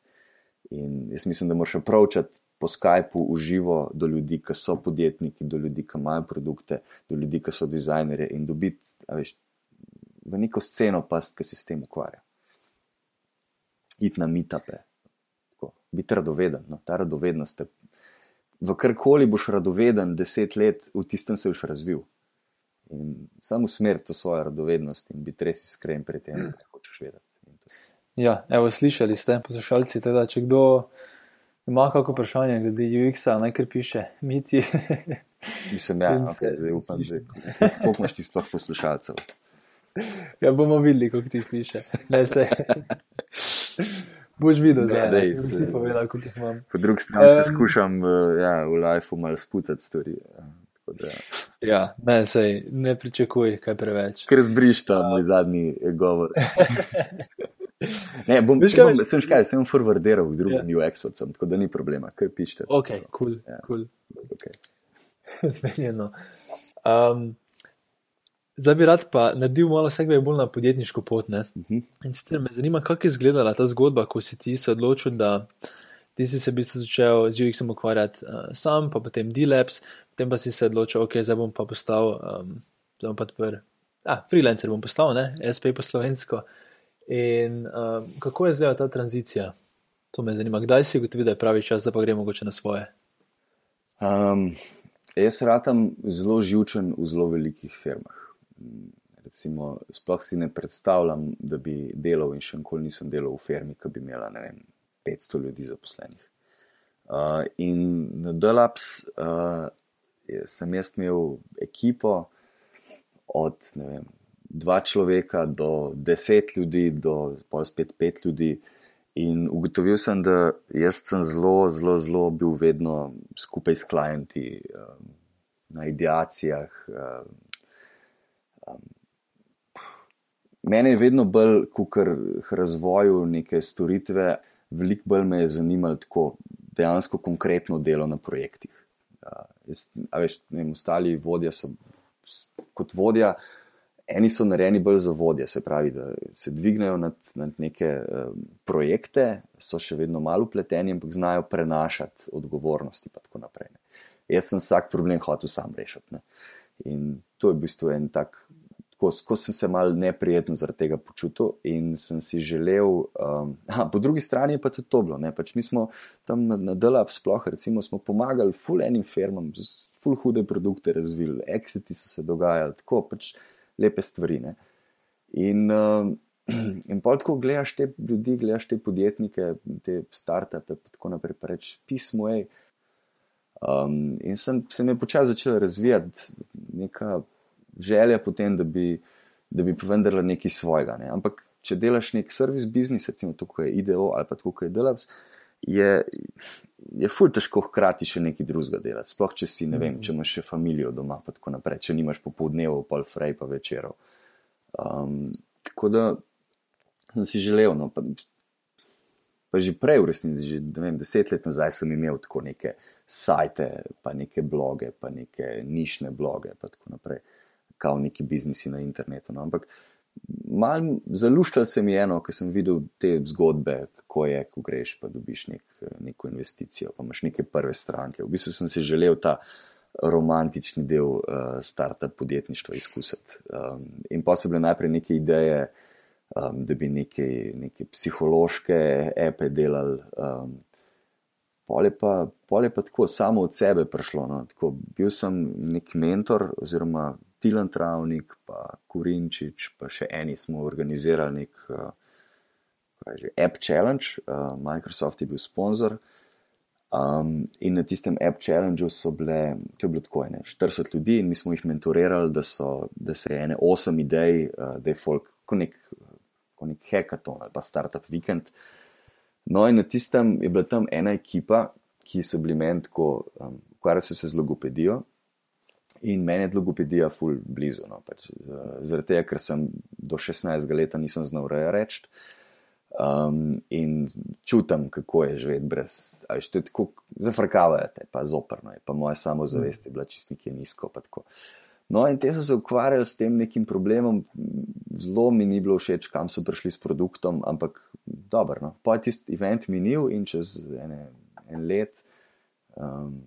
In jaz mislim, da moš approachati po Skypu uživo do ljudi, ki so podjetniki, do ljudi, ki imajo produkte, do ljudi, ki so dizajnerji in dobiti veš, v neko sceno past, ki se s tem ukvarja. Iti na mitape, biti radoveden. No, ta radovednost. Te, v karkoli boš radoveden, deset let, v tistem se boš razvil. In samo smer to svojo radovednost in biti res iskren pri tem, kaj hočeš vedeti. Ja, evo, slišali ste, poslušalci, teda, če kdo Ima kako vprašanje glede UX-a, naj kar piše, miti. Mislim, da ja, okay, zdaj upam, že koliko imaš ti sploh poslušalcev. Ja, bomo videli, kako ti piše. Ne. Boš videl, da je to povedal, kako jih imam. Po drugi strani um, se skušam ja, v lifeu malo sputati stvari. Ja, ja ne, sej, ne pričakuj kaj preveč. Ker zbriš ta moj zadnji govor. Ne, bom, Veš, kaj, bom, sem škaj, sem forwarderal v drugem yeah. Ja. UX-ovcem, tako da ni problema, kaj pišete. Ok, cool, ja. cool. Okay. Zmenjeno. Um, zdaj bi rad pa naredil malo segve bolj na podjetniško pot. Uh mhm. -huh. In sicer me zanima, kako je izgledala ta zgodba, ko si ti se odločil, da ti si se v bistvu začel z UX-om ukvarjati uh, sam, pa potem D-Labs, potem pa si se odločil, ok, zdaj bom pa postal, um, zdaj bom pa odprl. Ah, freelancer bom postal, ne, SP po slovensko. In um, kako je zdaj ta tranzicija? To me zanima. Kdaj si ugotovil, da je pravi čas, da pa gremo mogoče na svoje? Um, jaz ratam zelo živčen v zelo velikih firmah. Recimo, sploh si ne predstavljam, da bi delal in še nikoli nisem delal v firmi, ki bi imela vem, 500 ljudi zaposlenih. Uh, in na Delaps uh, sem jaz imel ekipo od vem, dva človeka do deset ljudi, do pa spet pet ljudi. In ugotovil sem, da jaz sem zelo, zelo, zelo bil vedno skupaj s klienti um, na ideacijah. Mene je vedno bolj, kot razvoju neke storitve, veliko bolj me je zanimalo tako dejansko konkretno delo na projektih. Uh, jaz, veš, vem, ostali vodja so kot vodja eni so narejeni bolj za vodje, se pravi, da se dvignejo nad, nad neke um, projekte, so še vedno malo upleteni, ampak znajo prenašati odgovornosti. Jaz sem vsak problem hotel sam rešiti. Ne. In to je v bistvu en tak tako, ko sem se mal neprijetno zaradi tega počutil in sem si želel, um, a, po drugi strani pa tudi to bilo. Pač mi smo tam na, na DLAP sploh, recimo, smo pomagali full enim firmam, full hude produkte razvili, exiti so se dogajali, tako pač lepe stvari. Ne? In, um, in pa tako gledaš te ljudi, gledaš te podjetnike, te startupe, in tako naprej, pa reč pismo je. Um, in sem, se mi je počasi začela razvijati neka želja potem, da bi, da bi vendarle nekaj svojega. Ne. Ampak, če delaš nek servis biznis, recimo tukaj je IDO ali pa tukaj je Delaps, je, je ful težko hkrati še nekaj drugega delati. Sploh, če si, ne vem, če imaš še družino doma, pa tako naprej, če nimaš popoldnevo, pol frej pa večerov. Um, tako da sem si želel, no, pa, pa že prej, v resnici, že vem, deset let nazaj sem imel tako neke sajte, pa neke bloge, pa neke nišne bloge, pa tako naprej kao neki biznisi na internetu. No. Ampak malo zaluščal se mi je eno, ko sem videl te zgodbe, kako je, ko greš pa dobiš nek, neko investicijo, pa imaš neke prve stranke. V bistvu sem si želel ta romantični del uh, start-up podjetništva izkusiti. Um, in pa so bile najprej neke ideje, um, da bi neke, neke psihološke epe delali. Um, Pole pa, pole pa tako samo od sebe prišlo. No. Tako, bil sem nek mentor, oziroma Tilan Travnik, pa Kurinčič, pa še eni smo organizirali nek uh, že, App Challenge, uh, Microsoft je bil sponzor. Um, in na tistem App Challengeu so bile, to je bilo tako, ne, 40 ljudi in mi smo jih mentorirali, da, so, da se je ene 8 idej, uh, da je folk, kot nek, ko nek hackathon ali pa startup vikend. No, in na tistem je bila tam ena ekipa, ki so bili meni tako, um, ukvarjali so se z logopedijo. In meni je logopedija ful blizu. No, pač, zaradi tega, ker sem do 16 let nisem znal reči. Um, in čutim, kako je živeti brez, ali je tako zafrkavati, pa zoprno je, pa moja samozavest je bila čist nekje nizko. No, in te so se ukvarjali s tem nekim problemom, zelo mi ni bilo všeč, kam so prišli s produktom, ampak dobro. No. Po tisti event minil in čez ene, en let. Um,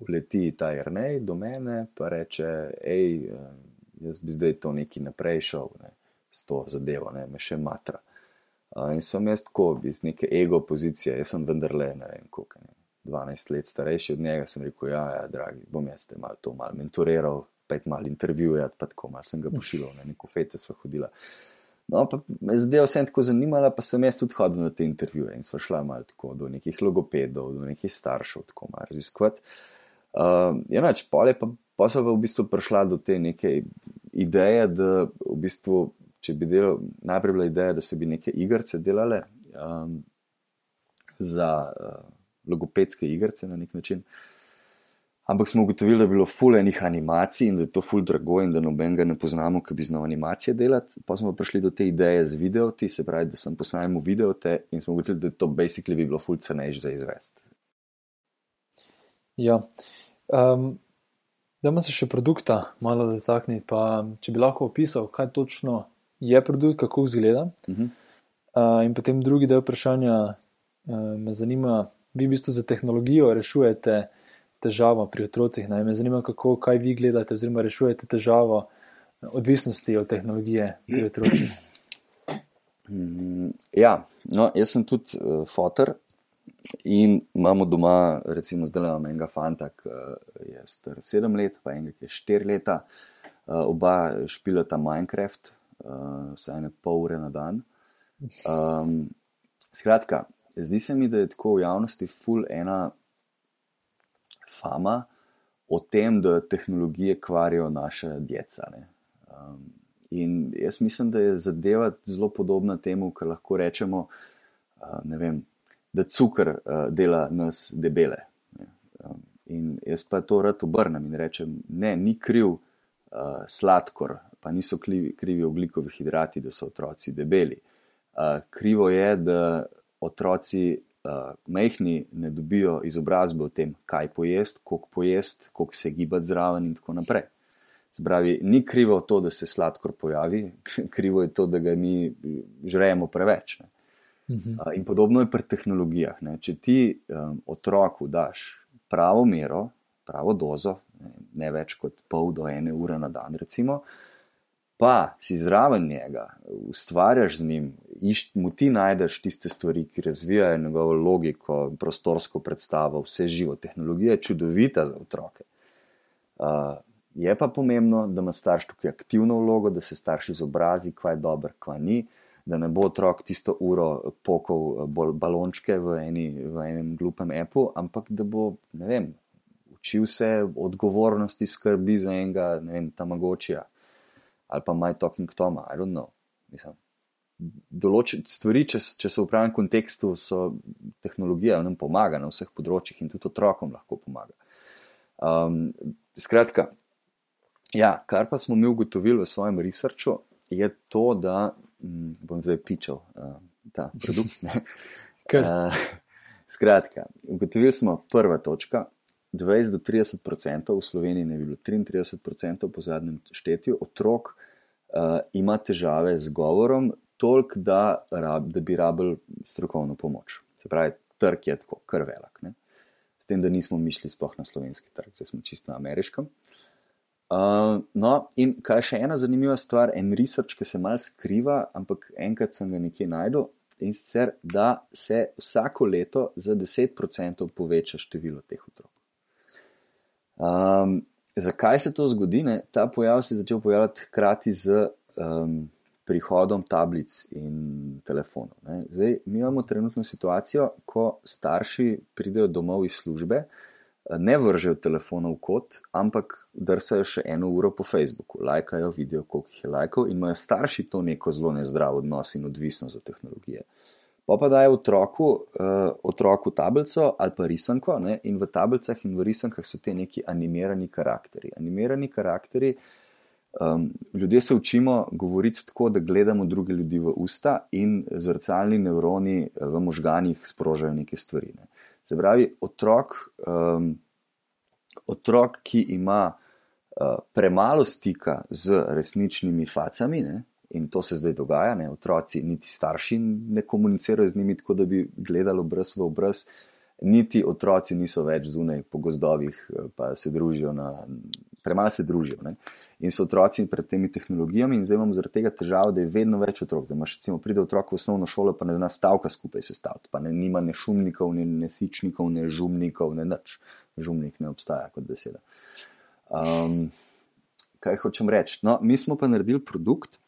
uleti ta Jrnej do mene in reče: hej, eh, jaz bi zdaj to neki naprej šel ne, s to zadevo, ne, me še matra. Uh, in sem jaz tako, iz neke ego pozicije, jaz sem vendarle, ne vem, koliko je. 12 let starejši od njega, sem rekel: Ja, ja dragi, bom jaz te malo to malo mentoriral, pet malo intervjujati, pa tako malo sem ga pošiljal, ne, neko fete sva hodila. No, pa me zdaj vse tako zanimalo, pa sem jaz tudi hodil na te intervjuje in sva šla malo tako do nekih logopedov, do nekih staršev, tako malo raziskovati. Uh, ja, nač, pa je pa, pa se v bistvu prišla do te neke ideje, da v bistvu, če bi delal, najprej bila ideja, da se bi neke igrice delale um, za uh, logopedske igrice na nek način. Ampak smo ugotovili, da je bilo ful enih animacij in da je to ful drago in da nobenega ne poznamo, ki bi znal animacije delati. Pa smo prišli do te ideje z videoti, se pravi, da sem posnajal videote in smo ugotovili, da to basically bi bilo ful cenejše za izvest. Ja. Um, da se še produkta malo dotakniti. Če bi lahko opisal, kaj točno je produkt, kako izgleda. Uh -huh. uh, in potem drugi del vprašanja uh, me zanima, vi v bistvu za tehnologijo rešujete težavo pri otrocih. Ne? Me zanima, kako, kaj vi gledate, oziroma rešujete težavo odvisnosti od tehnologije pri otrocih. Mm, ja, no, jaz sem tudi uh, fotor In imamo doma, recimo, zdaj imamo enega fanta, ki je star sedem let, pa enega, ki je štiri leta, uh, oba špilata Minecraft, uh, vsaj ne pol ure na dan. Um, skratka, zdi se mi, da je tako v javnosti full ena fama o tem, da tehnologije kvarijo naše djeca. Um, in jaz mislim, da je zadeva zelo podobna temu, kar lahko rečemo. Uh, ne vem, da cukor uh, dela nas debele. Um, in jaz pa to rad obrnem in rečem, ne, ni kriv uh, sladkor, pa niso krivi, krivi oglikovi hidrati, da so otroci debeli. Uh, krivo je, da otroci uh, mehni ne dobijo izobrazbe o tem, kaj pojest, koliko pojest, koliko se gibati zraven in tako naprej. Spravi, ni krivo to, da se sladkor pojavi, krivo je to, da ga mi žremo preveč. Ne. Mhm. In podobno je pri tehnologijah. Ne. Če ti um, otroku daš pravo mero, pravo dozo, ne, ne več kot pol do ene ure na dan, recimo, pa si zraven njega, ustvarjaš z njim, iš, mu ti najdeš tiste stvari, ki razvijajo njegovo logiko, prostorsko predstavo, vse živo. Tehnologija je čudovita za otroke. Uh, je pa pomembno, da ima starš tukaj aktivno vlogo, da se starš izobrazi, kaj je dobro, kaj ni. Da ne bo otrok tisto uro pokal balončke v, eni, v enem glupem appu, ampak da bo, vem, učil se odgovornosti, skrbi za enega, ne vem, tamagočija ali pa My Talking Toma, I don't know. Mislim, določene stvari, če, če so v pravem kontekstu, so tehnologija nam pomaga na vseh področjih in tudi otrokom lahko pomaga. Um, skratka, ja, kar pa smo mi ugotovili v svojem researchu, je to, da hm, bom zdaj pičal uh, ta produkt. uh, skratka, ugotovili smo prva točka. 20 do 30 odstotkov, v Sloveniji je bilo 33 odstotkov po zadnjem štetju, otrok uh, ima težave z govorom, toliko, da, rab, da bi rabil strokovno pomoč. Se pravi, trg je tako, kar velik. Ne? S tem, da nismo mišli sploh na slovenski trg, zdaj smo čisto na ameriškem. Uh, no, in kaj še ena zanimiva stvar, en research, ki se mal skriva, ampak enkrat sem ga nekje najdel. In sicer, da se vsako leto za 10% poveča število teh otrok. Um, zakaj se to zgodi? Ne? Ta pojav se je začel pojavljati hkrati z um, prihodom tablic in telefonov. Ne? Zdaj, mi imamo trenutno situacijo, ko starši pridejo domov iz službe, ne vržejo telefonov kot, ampak drsajo še eno uro po Facebooku, lajkajo, vidijo, koliko jih je lajkov in imajo starši to neko zelo nezdrav odnos in odvisnost od tehnologije. Pa pa daje otroku, uh, otroku tablico ali pa risanko, ne? in v tablicah in v risankah so te neki animirani karakteri. Animirani karakteri, um, ljudje se učimo govoriti tako, da gledamo druge ljudi v usta in zrcalni nevroni eh, v možganjih sprožajo neke stvari. Ne? Se pravi, otrok, um, otrok ki ima uh, premalo stika z resničnimi facami, ne? In to se zdaj dogaja, ne? otroci, niti starši ne komunicirajo z njimi tako, da bi gledali obraz v obraz, niti otroci niso več zunaj po gozdovih, pa se družijo, na... premalo se družijo. Ne? In so otroci pred temi tehnologijami, in zdaj imamo zaradi tega težavo, da je vedno več otrok. Da imaš, recimo, pride otrok v osnovno šolo, pa ne zna stavka skupaj sestaviti, pa ne ima ne šumnikov, ne nesičnikov, ne žumnikov, ne nič. Žumnik ne obstaja kot beseda. Um, kaj hočem reči? No, mi smo pa naredili produkt,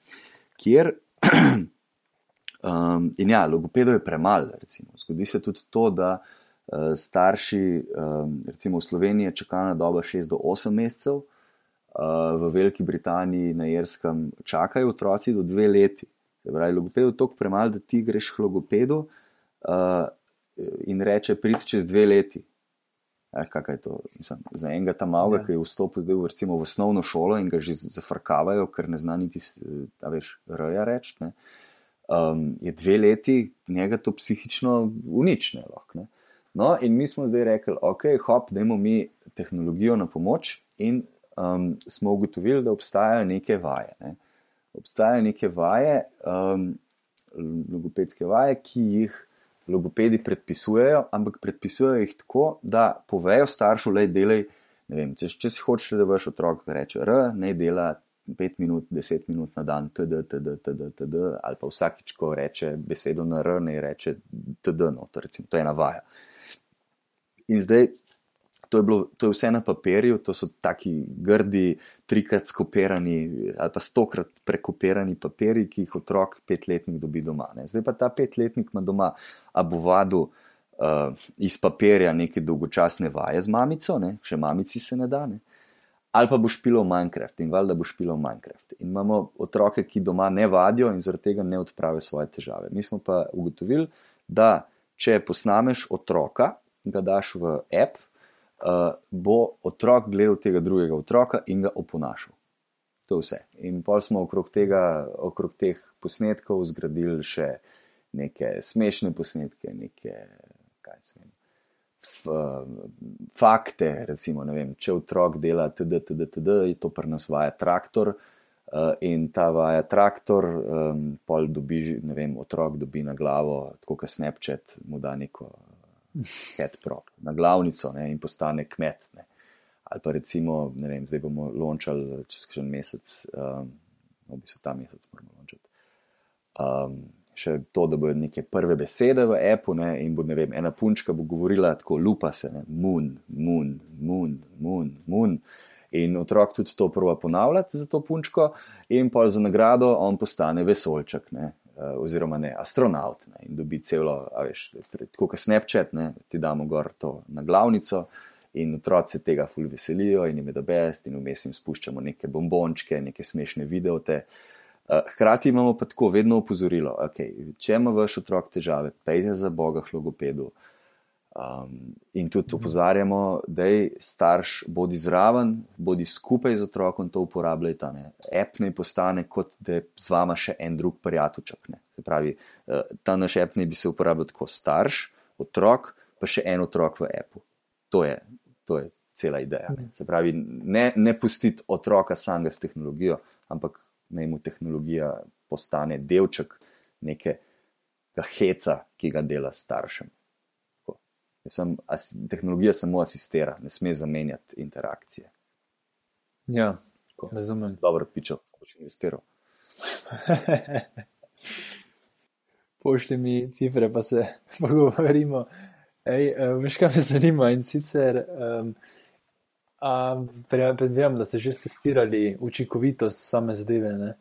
kjer. um, in ja, logopedov je premalo. Zgodi se tudi to, da uh, starši, um, recimo v Sloveniji, čakalna doba 6 do 8 mesecev, uh, v Veliki Britaniji, na Jerskem, čakajo otroci do 2 leti. Pravi, logopedov je toliko premalo, da ti greš k logopedu uh, in reče: Prid čez 2 leti. Eh, kaj je to? Mislim, za enega tam malega, ja. ki je vstopil zdaj v, recimo, v osnovno šolo in ga že zafrkavajo, ker ne zna niti, da veš, roja reči. Um, je dve leti, njega to psihično unične. Lahko, no, in mi smo zdaj rekli, ok, hop, dajmo mi tehnologijo na pomoč, in um, smo ugotovili, da obstajajo neke vaje. Ne. Obstajajo neke vaje, um, logopedske vaje, ki jih logopedi predpisujejo, ampak predpisujejo jih tako, da povejo staršu, da je delaj. Vem, če, če si hočeš, da vaš otrok reče, da ne dela 5 minut, 10 minut na dan, td, td, td, td, ali pa vsakič, ko reče besedo na r, ne reče td, no, to, recimo, to je navaja. In zdaj to je, bilo, to je vse na papirju, to so taki grdi, trikrat skopirani ali pa stokrat prekopirani papiri, ki jih otrok petletnik dobi doma. Ne. Zdaj pa ta petletnik ima doma abovadu uh, iz papirja neke dolgočasne vaje z mamico, ne. še mamici se ne da. Ne. Ali pa boš pilo Minecraft in valjda boš pilo Minecraft. In imamo otroke, ki doma ne vadijo in zaradi tega ne odpravijo svoje težave. Mi smo pa ugotovili, da če posnameš otroka, ga daš v app, uh, bo otrok gledal tega drugega otroka in ga oponašal. To je vse. In pa smo okrog, tega, okrog teh posnetkov zgradili še neke smešne posnetke, neke, kaj se vem. Fakte, recimo, vem, če otrok dela TD, TD, TD, je to pri nas vaja traktor uh, in ta vaja traktor, um, pol dobi, ne vem, otrok dobi na glavo, tako kot Snapchat, mu da neko headprop na glavnico ne, in postane kmet. Ne. Ali pa recimo, ne vem, zdaj bomo lončali čez en mesec um, v bistvu ta mesec moramo launčati. Um, še to, da bodo neke prve besede v Apple, ne, in bo, ne vem, ena punčka bo govorila tako, lupa se, ne, moon, moon, moon, moon, moon. In otrok tudi to prvo ponavljati za to punčko, in pa za nagrado on postane vesolček, ne, oziroma ne, astronaut. Ne, in dobi celo, veš, tako kot Snapchat, ne, ti damo gor to na glavnico. In otroci tega ful veselijo, in jim je da best, in vmes jim spuščamo neke bombončke, neke smešne videote. Uh, Eh, hkrati imamo pa tako vedno opozorilo, okay, če ima vaš otrok težave, pejte za Boga k logopedu. Um, in tudi opozarjamo, da je starš, bodi zraven, bodi skupaj z otrokom to uporabljajte. App ne postane kot da je z vama še en drug prijateljček. Se pravi, uh, ta naš app ne bi se uporabljal tako starš, otrok, pa še en otrok v appu. To je, to je cela ideja. Ne. Se pravi, ne, ne pustiti otroka samega s tehnologijo, ampak naj mu tehnologija postane delček nekega heca, ki ga dela staršem. Sem, as, tehnologija samo asistira, ne sme zamenjati interakcije. Ja, Tako. razumem. Dobro, pičo, boš investiral. Pošti mi cifre, pa se pogovorimo. Ej, uh, veš, kaj me zanima in sicer. Um, Predvidevam, da ste že testirali učinkovitost same zadeve. Ne?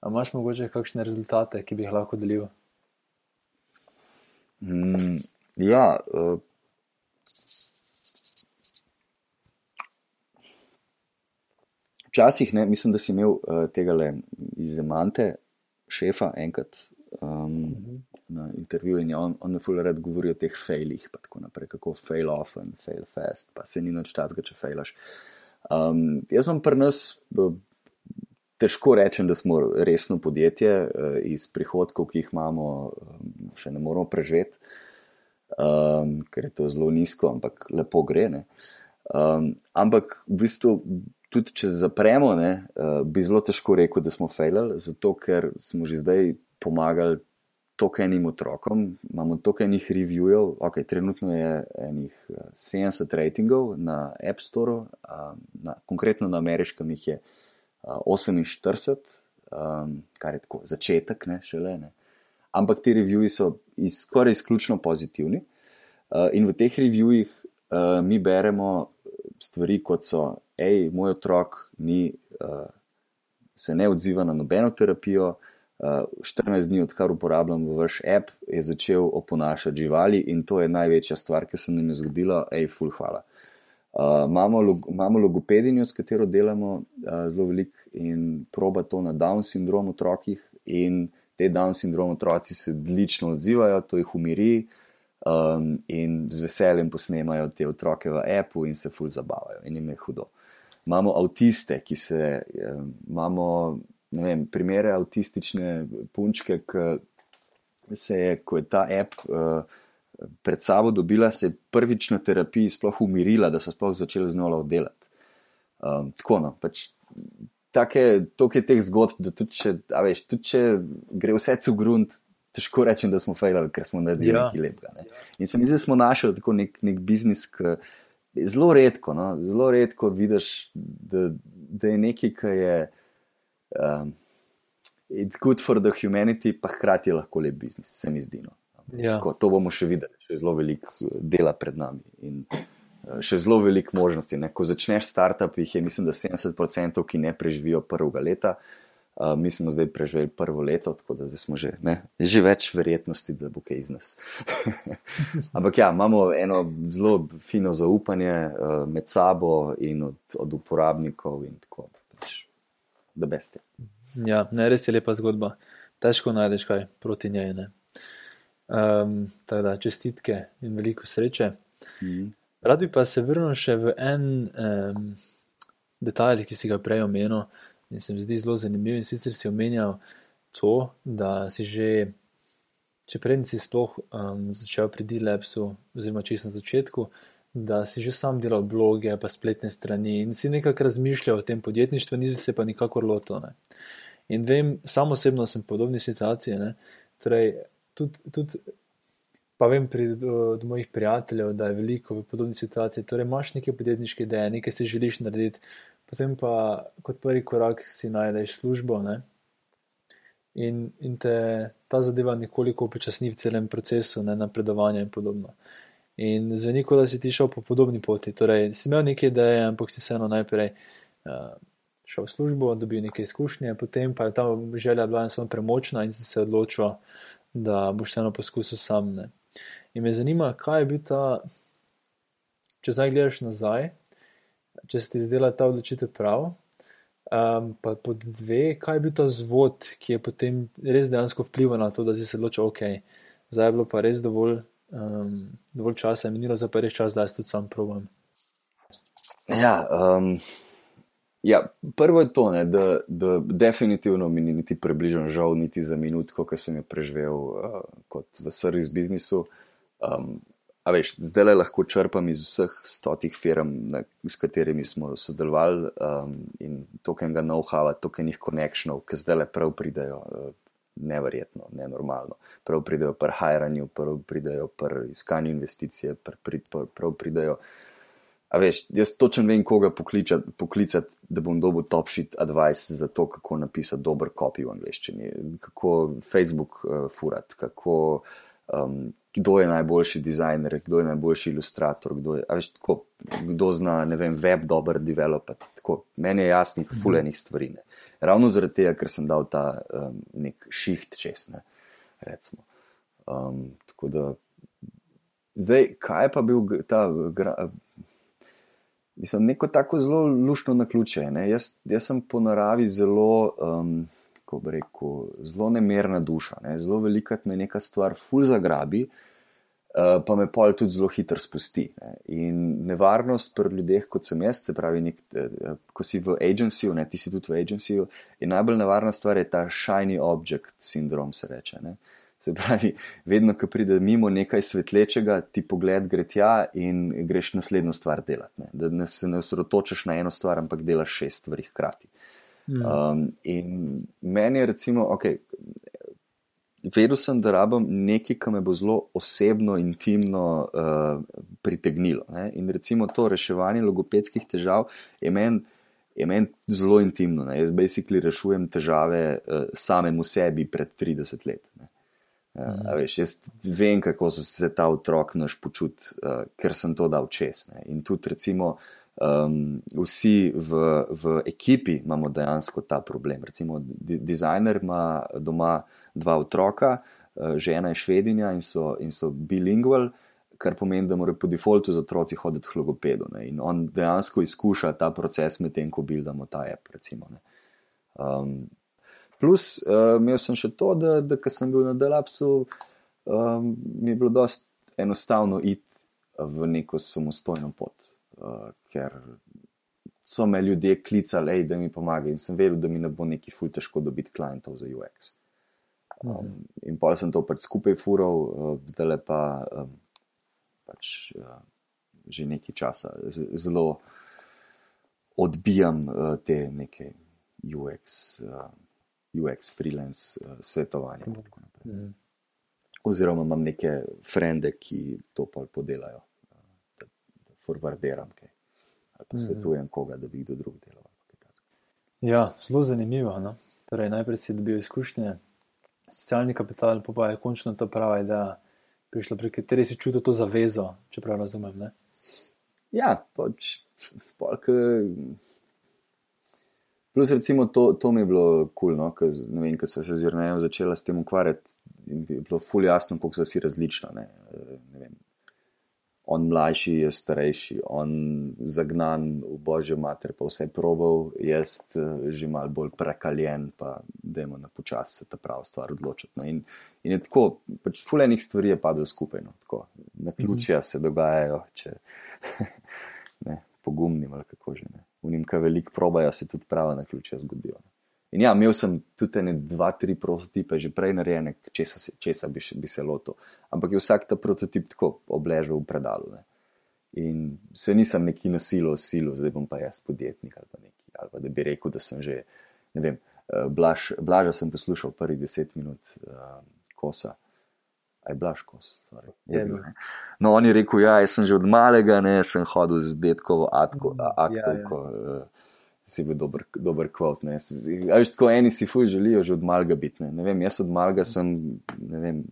A imaš morda kakšne rezultate, ki bi jih lahko delil? Mm, ja. Včasih, ne, mislim, da si imel uh, tega le iz Zemante, šefa, enkrat um, uh -huh. na intervjuju in on, on je fully red govori o teh failih, pa tako naprej, kako fail often, fail fast, pa se ni nič časga, če failaš. Um, jaz imam pri nas, težko rečem, da smo resno podjetje uh, iz prihodkov, ki jih imamo, um, še ne moramo preživeti, um, ker je to zelo nizko, ampak lepo gre. Um, ampak v bistvu. Tudi če zapremo, ne, uh, bi zelo težko rekel, da smo failali, zato ker smo že zdaj pomagali toliko enim otrokom, imamo toliko enih reviewov, ok, trenutno je enih 70 eh, ratingov na App Store, na, konkretno na ameriškem jih je 48, um, kar je tako začetek, ne šele ne. Ampak ti reviewi so iz, skoraj izključno pozitivni. Uh, in v teh reviewih uh, mi beremo stvari, kot so, hej, moj otrok ni, uh, se ne odziva na nobeno terapijo, uh, 14 dni, odkar uporabljam vaš app, je začel oponašati živali in to je največja stvar, ki se nam je zgodila, ej, full hvala. Uh, imamo, log, imamo logopedinjo, s katero delamo uh, zelo veliko in proba to na Down sindrom otrokih. In te Down sindrom otroci se odlično odzivajo, to jih umiri um, in z veseljem posnemajo te otroke v appu in se full zabavajo in jim je hudo. Imamo avtiste, ki se um, imamo vem, primere avtistične punčke, ki se je, ko je ta app uh, pred sabo dobila, se je prvič na terapiji sploh umirila, da so sploh začeli z njo delati. Um, tako no, pač. Tako je teh zgodb, da tudi če, veš, tudi če gre vse v grunt, težko rečem, da smo fejali, ker smo naredili ja. nekaj lepega. Ne. In se mi zdi, da smo našli tako nek, nek biznis, ki je zelo redko, no, zelo redko vidiš, da, da je nekaj, ki je um, it's good for the humanity, pa hkrati je lahko lep biznis, se mi zdi. No. Ja. Ko, to bomo še videli, še zelo veliko eh, dela pred nami in uh, še zelo veliko možnosti. Ne. Ko začneš startup, jih je mislim, da 70%, ki ne preživijo prvega leta. Uh, mi smo zdaj preživeli prvo leto, tako da smo že, ne, že več verjetnosti, da bo kaj iz nas. Ampak ja, imamo eno zelo fino zaupanje uh, med sabo in od, od uporabnikov in tako naprej da beste. Ja, ne, res je lepa zgodba. Težko najdeš kaj proti njej. Um, tako da čestitke in veliko sreče. Mm. Rad bi pa se vrnil še v en um, detajl, ki si ga prej omenil in se mi zdi zelo zanimiv. In sicer si omenjal to, da si že, če prej nisi sploh um, začel pri D-Labsu, oziroma čisto na začetku, da si že sam delal bloge, pa spletne strani in si nekako razmišljal o tem podjetništvu, nisi se pa nikakor lotil. Ne. In vem, samo osebno sem v podobni situaciji. Torej, tudi, tudi, pa vem pri, od mojih prijateljev, da je veliko v podobni situaciji. Torej, imaš neke podjetniške ideje, nekaj si želiš narediti, potem pa kot prvi korak si najdeš službo. Ne. in, in te ta zadeva nekoliko upočasni v celem procesu ne, napredovanja in podobno. In zveni, kot da si ti šel po podobni poti. Torej, si imel neke ideje, ampak si vseeno najprej uh, šel v službo, dobil neke izkušnje, potem pa je ta želja bila samo premočna in si se odločil, da boš vseeno poskusil sam. Ne. In me zanima, kaj je bil ta, če zdaj gledaš nazaj, če si ti zdela ta odločitev prav. Um, pa pod dve, kaj je bil ta zvod, ki je potem res dejansko vplival na to, da si se odločil, ok, zdaj je bilo pa res dovolj, um, dovolj časa, minilo za pa res čas, da jaz tudi sam provam. Ja, um, ja, prvo je to, ne, da, da definitivno mi ni niti približno žal, niti za minutko, ki sem jo preživel uh, kot v servis biznisu. Um, A veš, zdaj le lahko črpam iz vseh stotih firm, na, s katerimi smo sodelovali um, in tokenega know-howa, tokenih konekšnjev, ki zdaj le prav pridajo, uh, neverjetno, nenormalno. Prav pridajo pri hiranju, prav pridajo pri iskanju investicije, prav, prav, prav pridajo. A veš, jaz točno vem, koga poklicati, poklicat, da bom dobil top shit advice za to, kako napisati dober copy v angleščini, kako Facebook uh, furat, kako. Um, kdo je najboljši dizajner, kdo je najboljši ilustrator, kdo, je, veš, tako, kdo zna vem, web dobro developati. Meni je jasnih, mhm. fulenih stvari. Ne. Ravno zaradi tega, ker sem dal ta um, nek šiht čez. Ne, um, tako da, zdaj, kaj pa bil ta. Gra, Mislim, neko tako zelo lušno na ključe. Jaz, jaz sem po naravi zelo, um, kako bi rekel, zelo nemerna duša. Ne? Zelo velikrat me neka stvar ful zagrabi, uh, Eh, pa me pol tudi zelo hitro spusti. Ne. In nevarnost pri ljudeh, kot sem jaz, se pravi, nek, eh, ko si v agenciju, ne, ti si tudi v agenciju, je najbolj nevarna stvar je ta shiny object syndrom, se reče. Ne. Se pravi, vedno, ko pride mimo nekaj svetlečega, ti pogled gre tja in greš naslednjo stvar delati. Ne. Da ne, se ne osredotočaš na eno stvar, ampak delaš šest stvari hkrati. Um, in meni je, recimo, okay, vedel sem, da rabim nekaj, kar me bo zelo osebno, intimno uh, pritegnilo. Ne? In recimo to reševanje logopedskih težav je meni men zelo intimno. Ne? Jaz basically rešujem težave uh, samemu sebi pred 30 let. Uh, veš, jaz vem, kako se ta otrok naš počuti, uh, ker sem to dal čez. Ne? In tudi, recimo, um, vsi v, v ekipi imamo dejansko ta problem. Recimo, di dizajner ima doma dva otroka, eh, žena je švedinja in so, in so bilingual, kar pomeni, da morajo po defaultu z otroci hoditi k logopedu. Ne? In on dejansko izkuša ta proces medtem, ko buildamo ta app. Recimo, um, plus, uh, imel sem še to, da, da ker sem bil na Delapsu, um, mi je bilo dosti enostavno iti v neko samostojno pot. Uh, ker so me ljudje klicali, da mi pomagajo, in sem vedel, da mi ne bo neki ful težko dobiti klientov za UX. Um, in pa sem to pač skupaj fural, uh, zdaj le pa um, pač, uh, že nekaj časa zelo odbijam uh, te neke UX, uh, UX freelance uh, svetovanja. -hmm. Oziroma imam neke frende, ki to pa podelajo, da forwarderam kaj. Ali pa mhm. svetujem koga, da bi jih do drugega delal. Ja, zelo zanimivo. No? Torej, najprej si dobil izkušnje, socialni kapital, pa, pa je končno ta prava ideja, prišla, pri kateri si čutil to zavezo, če prav razumem. Ne? Ja, pač, polk. Plus, recimo, to, to mi je bilo kul, cool, no? ker sem se z Jrnejem začela s tem ukvarjati in bi bilo fully jasno, kako so vsi različni. Ne? Ne vem, on mlajši, jaz starejši, on zagnan v božjo mater, pa vse probal, jaz eh, že mal bolj prekaljen, pa da je na počas se ta prava stvar odločiti. No. In, in je tako, pač fulejnih stvari je padlo skupaj, no. tako, na ključja se dogajajo, če ne, pogumnim ali kako že ne. Unim, kaj veliko probajo, se tudi prava na ključja zgodijo. No. In ja, imel sem tudi ne dva, tri prototipe, že prej narejene, česa, česa bi, bi se lotil. Ampak je vsak ta prototip tako obležal v predalu. Ne. In se nisem neki nasilil, silo, zdaj bom pa jaz podjetnik ali pa neki. Ali pa da bi rekel, da sem že, ne vem, eh, blaž, blaža sem poslušal prvih deset minut uh, kosa. Aj blaž kos. No, on je rekel, ja, jaz sem že od malega, ne, sem hodil z detkovo aktovko. Mm, ja, ja. Si bil dober, dober kvot. Veš, tako eni si fuj želijo že od malga biti. Ne. ne vem, jaz od malga sem vem,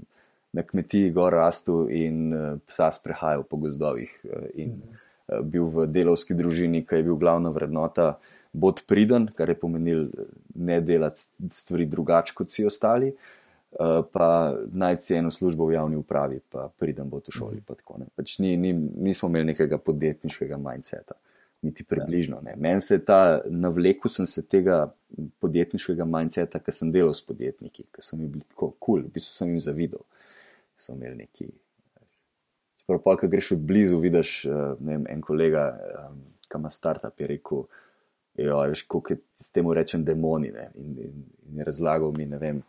na kmetiji gor rastu in uh, psa sprehajal po gozdovih uh, in uh, bil v delovski družini, ki je bil glavna vrednota. Bod priden, kar je pomenil ne delati stvari drugače kot vsi ostali, uh, pa najti eno službo v javni upravi, pa pridem bo v šoli. Mm. Pač ni, ni, nismo imeli nekega podjetniškega mindseta. Uh, niti približno. Ne. Meni se je ta navlekel, sem se tega podjetniškega mindseta, ker sem delal s podjetniki, ker so mi bili tako kul, cool, v bistvu sem jim zavidel. So imeli neki. Čeprav pa, ko greš od blizu, vidiš, eh, ne vem, en kolega, um, ki ima startup, je rekel, jo, veš, kako s tem rečem demoni. Ne, in, in, in razlagal mi, ne vem,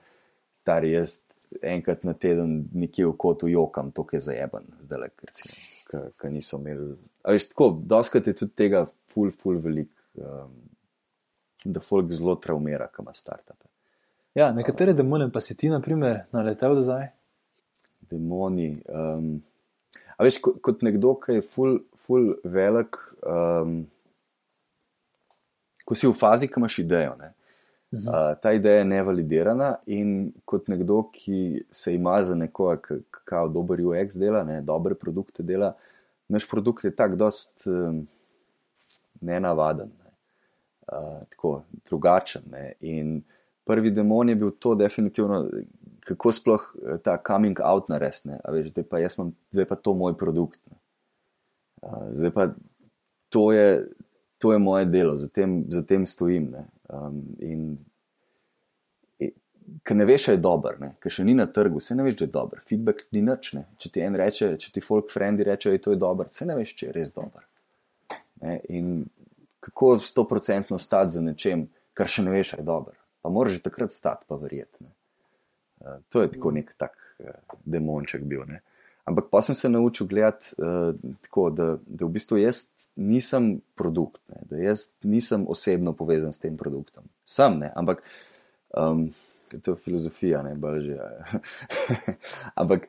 stari jaz enkrat na teden nekje v kotu jokam, to je zajeban, zdaj le, ker niso imeli Veš, tako, doskrat je tudi tega, ful, ful, velik, um, da folk zelo traumira, kam ima startupe. Ja, nekatere demone pa si ti, na primer, naletel do zdaj. Demoni. Um, a veš, kot, kot nekdo, ki je ful, ful velik, um, ko si v fazi, ki imaš idejo. Ne? Uh, ta ideja je nevalidirana, in kot nekdo, ki se ima za nekoga, ki kao dober UX dela, ne, dobre produkte dela, uh, naš produkt je tako dost um, nenavaden, ne. uh, tako drugačen. Ne. In prvi demon je bil to, definitivno, kako sploh eh, ta coming out naresne. Zdaj pa, imam, zdaj pa to moj produkt. Uh, zdaj pa to je, to je moje delo, za tem, za tem stojim. Um, in ker ne veš, da je dober, ker še ni na trgu, se ne veš, da je dober. Feedback ni nič. Ne? Če ti en reče, če ti folk friendi reče, da je to dober, se ne veš, če je res dober. Ne? In kako sto procentno stati za nečem, kar še ne veš, da je dober. Pa moraš že takrat stati, pa verjeti. Uh, to je tako nek tak uh, demonček bil. Ne? Ampak pa sem se naučil gledati uh, tako, da, da v bistvu jaz nisem produkt, ne? da jaz nisem osebno povezan s tem produktom. Sem, ne? ampak. Um, to je filozofija, ne bolj že. Ampak,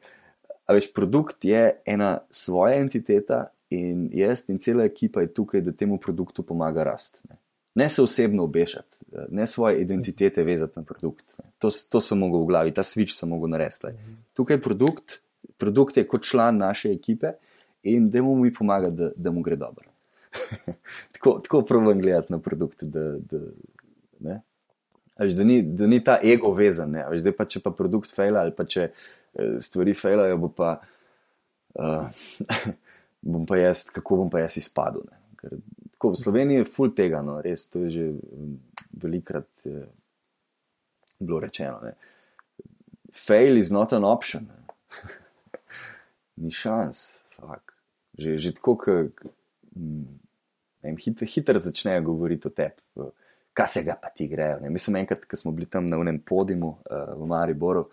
veš, produkt je ena svoja entiteta in jaz in cela ekipa je tukaj, da temu produktu pomaga rasti. Ne. ne se osebno obešati, ne svoje identitete vezati na produkt. To, to sem mogel v glavi, ta switch sem mogel narediti. Tukaj produkt, produkt je kot član naše ekipe in da mu mi pomaga, da, da mu gre dobro. tako tako pravim gledati na produkt. Da, da, Až, da, ni, da ni ta ego vezan. Až, zdaj pa če pa produkt fejla ali pa če eh, stvari fejlajo, bo pa, uh, bom pa jaz, kako bom pa jaz izpadel. Ker, tako, v Sloveniji je full tega, no, res to je že mm, velikrat je, bilo rečeno. Ne. Fail is not an option. ni šans, fak. Že, že tako, ki mm, hitro hiter začnejo govoriti o tebi kaj se ga pa ti grejo. Ne? Mislim, enkrat, ko smo bili tam na unem podimu uh, v Mariboru,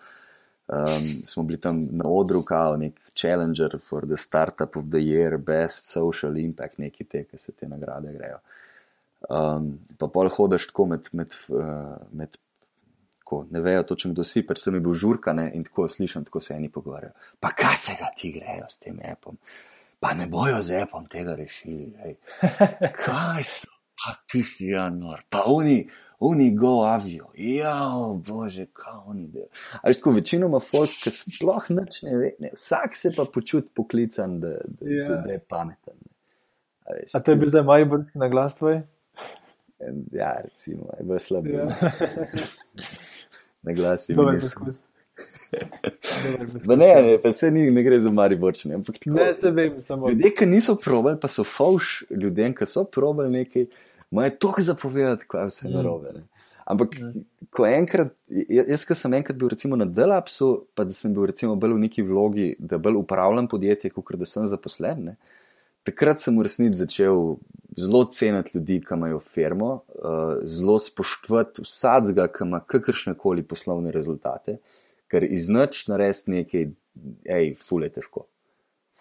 um, smo bili tam na odru, kao nek Challenger for the Startup of the Year, Best Social Impact, neki te, ki se te nagrade grejo. Um, pa pol hodaš tako med. med, uh, med Ko ne vejo točno, kdo si, pač tam je bil žurkane in tako slišim, tako se eni pogovarjajo. Pa kaj se ga ti grejo s tem apom? Pa ne bojo z apom tega rešili. Kaj to? Pa tisti januar, pa oni, oni go avijo, ja, bože, kaj oni delajo. Ampak tako večinoma folk, ki sploh nič ne ve, ne, vsak se pa počuti poklican, da, da, ja. da, da je pameten. A, veš, A to je bil zdaj majbrski na glas tvoj? Ja, recimo, je bil slab. Ja. na glas je bil neskus. Ne, ne, pa se ni, ne gre za mariborčne. Ne, se vem, samo. Ljudje, ki niso probali, pa so fauš ljudem, ki so probali nekaj ima toliko zapovedati, kaj vse je mm. narobe. Ne? Ampak, mm. ko enkrat, jaz, ki sem enkrat bil recimo na Delapsu, pa da sem bil recimo bolj v neki vlogi, da bolj upravljam podjetje, kot da sem zaposlen. Ne? Takrat sem v resnici začel zelo ceniti ljudi, ki imajo firmo, uh, zelo spoštovati vsakega, ki ima kakršne koli poslovne rezultate, ker iz noč narediti nekaj, hej, ful je težko.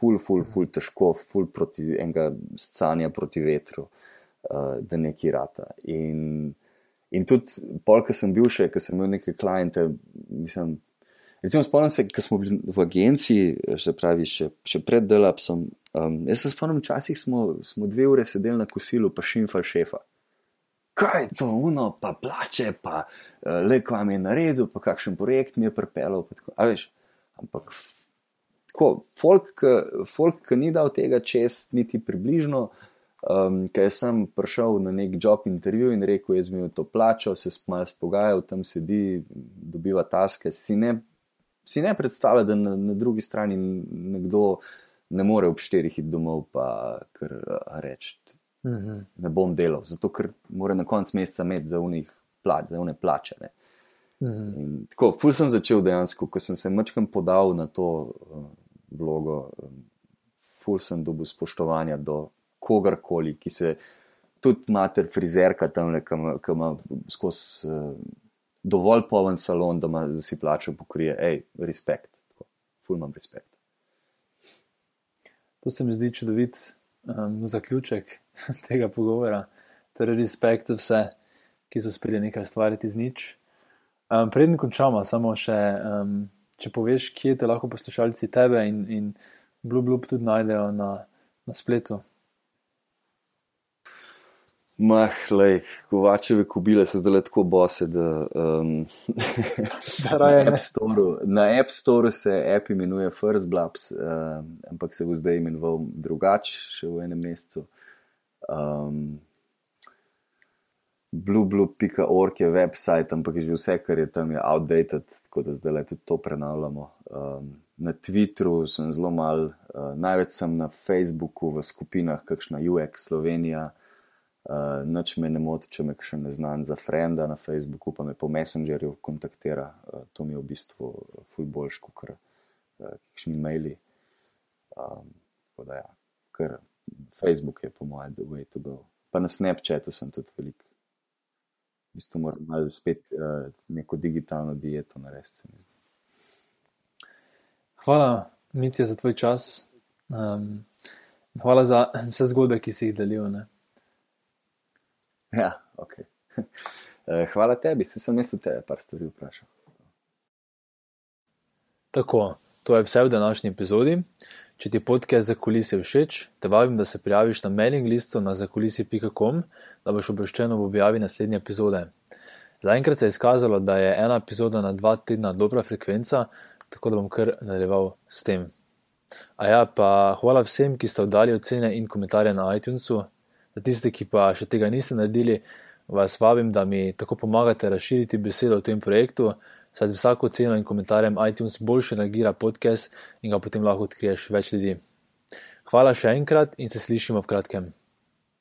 Ful, ful, ful, težko, ful proti enega scanja proti vetru. Uh, uh, da neki rata. In, in tudi, pol, ki sem bil še, ki sem imel neke kliente, mislim. Recimo, spomnim se, ko smo bili v agenciji, še, pravi, še, še pred delapsom. Um, jaz se spomnim, včasih smo, smo dve ure sedeli na kosilu, pa šimfal šefa. kaj je to, uno, pa plače, pa uh, le k vam je naredil, pa kakšen projekt mi je pripeljal. Ampak tako, folk, folk, ki ni dal tega čez, niti približno. Um, Ker sem prišel na nek job intervju in rekel, jaz mi je to plačal, se malo spogajal, tam sedi, dobiva taske. Si ne, si ne predstavlja, da na, na drugi strani nekdo ne more ob štirih iti domov, pa kar reči. Uh mhm. -huh. Ne bom delal, zato ker mora na koncu meseca imeti za unih plač, za une plače. Uh mhm. -huh. Tako, ful sem začel dejansko, ko sem se mačkam podal na to uh, vlogo, um, ful sem dobil spoštovanja do kogarkoli, ki se tudi mater frizerka tam, ki ima skozi uh, dovolj poven salon, da, ma, da si plačo pokrije. Hej, respekt, tako, ful imam respekt. To se mi zdi čudovit um, zaključek tega pogovora. Torej, respekt vse, ki so spili nekaj stvariti z nič. Um, Preden končamo, samo še, um, če poveš, kje te lahko poslušalci tebe in, in blub, blub tudi najdejo na, na spletu. Mah, lej, kovačeve kobile so zdaj tako bose, da um, na, App Store, na App Store se app imenuje First Blabs, um, ampak se bo zdaj imenoval drugače, še v enem mesecu. Um, Blueblue.org je website, ampak je že vse, kar je tam, je outdated, tako da zdaj le tudi to prenavljamo. Um, na Twitteru sem zelo mal, uh, največ sem na Facebooku v skupinah, kakšna UX Slovenija. Uh, Noč me ne moti, če me še ne znam za frenda na Facebooku, pa me po Messengerju kontaktira. Uh, to mi je v bistvu ful boljš, kot kar uh, kakšni maili. Um, da, ja, ker Facebook je po mojem the way to go. Pa na Snapchatu sem tudi velik. V bistvu moram malo spet uh, neko digitalno dieto narediti. Hvala, Mitja, za tvoj čas. Um, hvala za vse zgodbe, ki si jih delil. Ne? Ja, ok. Eh, hvala tebi, se sem jaz tebe par stvari vprašal. Tako, to je vse v današnji epizodi. Če ti podcast za kulise všeč, te vabim, da se prijaviš na mailing listu na zakulisi.com, da boš obveščen ob objavi naslednje epizode. Zaenkrat se je izkazalo, da je ena epizoda na dva tedna dobra frekvenca, tako da bom kar nadaljeval s tem. A ja, pa hvala vsem, ki ste oddali ocene in komentarje na iTunesu, Za tiste, ki pa še tega niste naredili, vas vabim, da mi tako pomagate razširiti besedo o tem projektu, saj z vsako ceno in komentarjem iTunes boljše nagira podcast in ga potem lahko odkriješ več ljudi. Hvala še enkrat in se slišimo v kratkem.